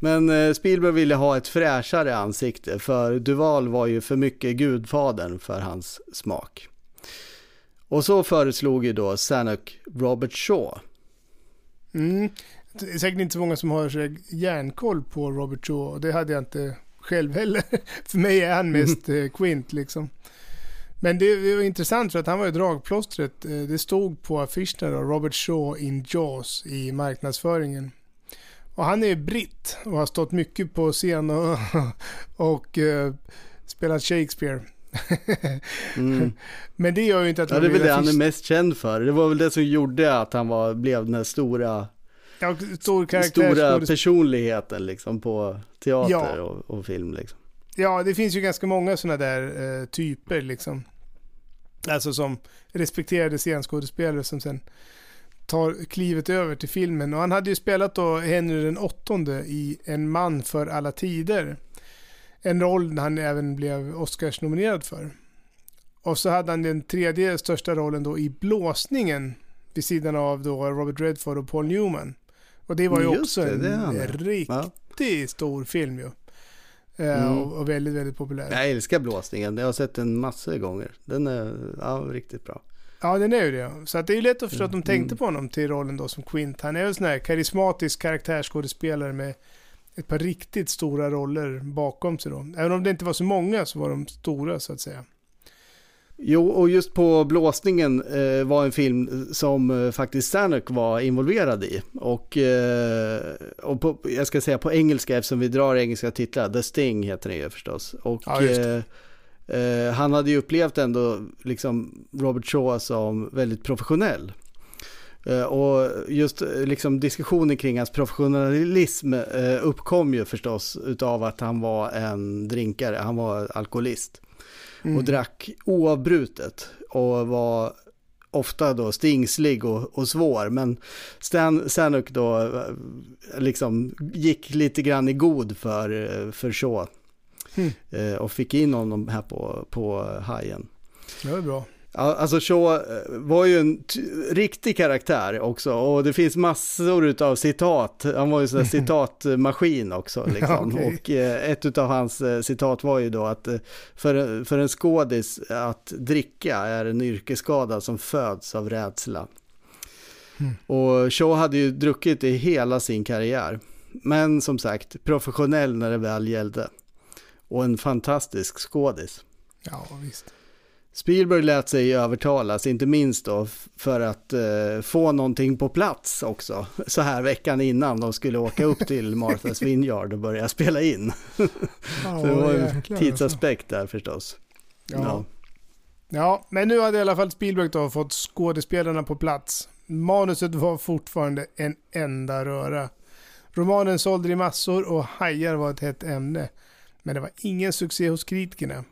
Speaker 2: Men eh, Spielberg ville ha ett fräschare ansikte för Duval var ju för mycket gudfadern för hans smak. Och så föreslog ju då Sanuk Robert Shaw.
Speaker 1: Mm. Det är säkert inte så många som har järnkoll på Robert Shaw. och Det hade jag inte själv heller. För mig är han mest eh, Quint liksom. Men det, det var intressant för att han var ju dragplåstret. Eh, Det stod på affischerna då, Robert Shaw in Jaws i marknadsföringen. Och han är britt och har stått mycket på scen och, och eh, spelat Shakespeare.
Speaker 2: Mm.
Speaker 1: Men det gör ju inte att
Speaker 2: Ja, det är väl det han är mest känd för. Det var väl det som gjorde att han var, blev den här stora,
Speaker 1: Ja, stor
Speaker 2: stora personligheten liksom på teater
Speaker 1: Ja.
Speaker 2: och, och film liksom.
Speaker 1: Ja, det finns ju ganska många sådana där eh, typer liksom. Alltså som respekterade scenskådespelare som sen tar klivet över till filmen. Och han hade ju spelat då Henry den åttonde i En man för alla tider. En roll han även blev Oscars-nominerad för. Och så hade han den tredje största rollen då i Blåsningen vid sidan av då Robert Redford och Paul Newman. Och det var ju
Speaker 2: Just
Speaker 1: också
Speaker 2: det,
Speaker 1: en
Speaker 2: det ja.
Speaker 1: riktigt
Speaker 2: Ja.
Speaker 1: stor film ju. Eh,
Speaker 2: Mm.
Speaker 1: och, och väldigt, väldigt populär.
Speaker 2: Jag älskar blåsningen, jag har sett den massor gånger. Den är ja, riktigt bra.
Speaker 1: Ja, den är ju det. Så att det är ju lätt att förstå att de
Speaker 2: Mm.
Speaker 1: tänkte på honom till rollen då som Quint. Han är väl sån här karismatisk karaktärsskådespelare med ett par riktigt stora roller bakom sig då. Även om det inte var så många så var de stora så att säga.
Speaker 2: Jo, och just på blåsningen eh, var en film som eh, faktiskt Stanuk var involverad i. Och, eh, och på, jag ska säga på engelska eftersom vi drar engelska titlar, The Sting heter den ju förstås. Och
Speaker 1: Ja, just
Speaker 2: eh, han hade ju upplevt ändå liksom Robert Shaw som väldigt professionell. Eh, och just eh, liksom diskussionen kring hans professionalism eh, uppkom ju förstås utav att han var en drinkare, han var alkoholist
Speaker 1: Mm.
Speaker 2: och drack oavbrutet och var ofta då stingslig och, och svår. Men Stan, Sanuk då liksom gick lite grann i god för, för Shaw.
Speaker 1: Mm.
Speaker 2: Eh, Och fick in honom här på, på hajen.
Speaker 1: Det var bra.
Speaker 2: Alltså Shaw eh, var ju en riktig karaktär också och det finns massor av citat. Han var ju en citatmaskin också. Liksom.
Speaker 1: Ja, okej.
Speaker 2: Och eh, ett av hans eh, citat var ju då att för, för en skådis att dricka är en yrkesskada som föds av rädsla.
Speaker 1: Mm.
Speaker 2: Och Shaw hade ju druckit i hela sin karriär. Men som sagt, professionell när det väl gällde. Och en fantastisk skådis.
Speaker 1: Ja, visst.
Speaker 2: Spielberg lät sig övertalas, inte minst då för att eh, få någonting på plats också. Så här veckan innan de skulle åka upp till Martha's Vineyard och börja spela in. Så det var en
Speaker 1: jäklar,
Speaker 2: tidsaspekt där förstås.
Speaker 1: alltså. Ja. ja, men nu hade i alla fall Spielberg då fått skådespelarna på plats. Manuset var fortfarande en enda röra. Romanen sålde i massor och hajar var ett hett ämne. Men det var ingen succé hos kritikerna.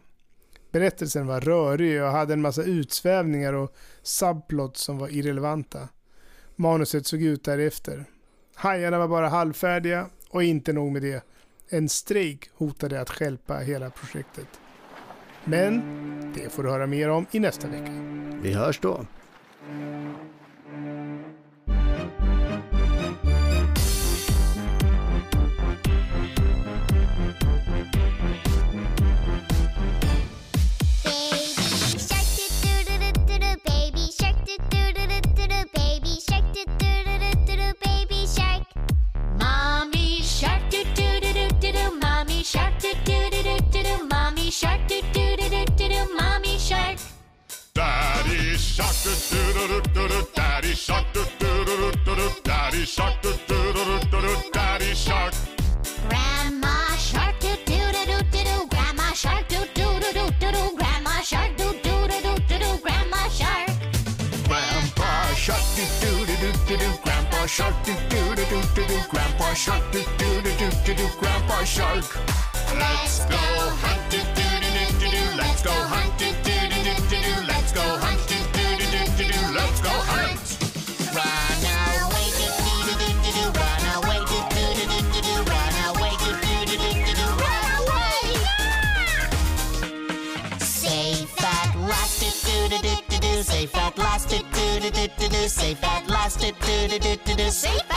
Speaker 1: Berättelsen var rörig och hade en massa utsvävningar och subplots som var irrelevanta. Manuset såg ut därefter. Hajarna var bara halvfärdiga och inte nog med det. En strejk hotade att stjälpa hela projektet. Men det får du höra mer om i nästa vecka.
Speaker 2: Vi hörs då.
Speaker 6: shark, do do do do do
Speaker 8: daddy shark, do do do do do daddy shark, do do do do do daddy shark.
Speaker 6: Grandma shark, do do do do do grandma shark, do do do do do grandma shark, do do do do do grandma shark.
Speaker 8: Grandpa shark, do do do do do grandpa shark, do do do do do grandpa shark, do do do do do grandpa shark. Let's go hunt, do do do do do. Let's go hunt, do do do do do. Let's go hunt hunt.
Speaker 6: Run away, run away, run away, run away, Safe at last, do do do do do. Safe at last, do do do do do. Safe.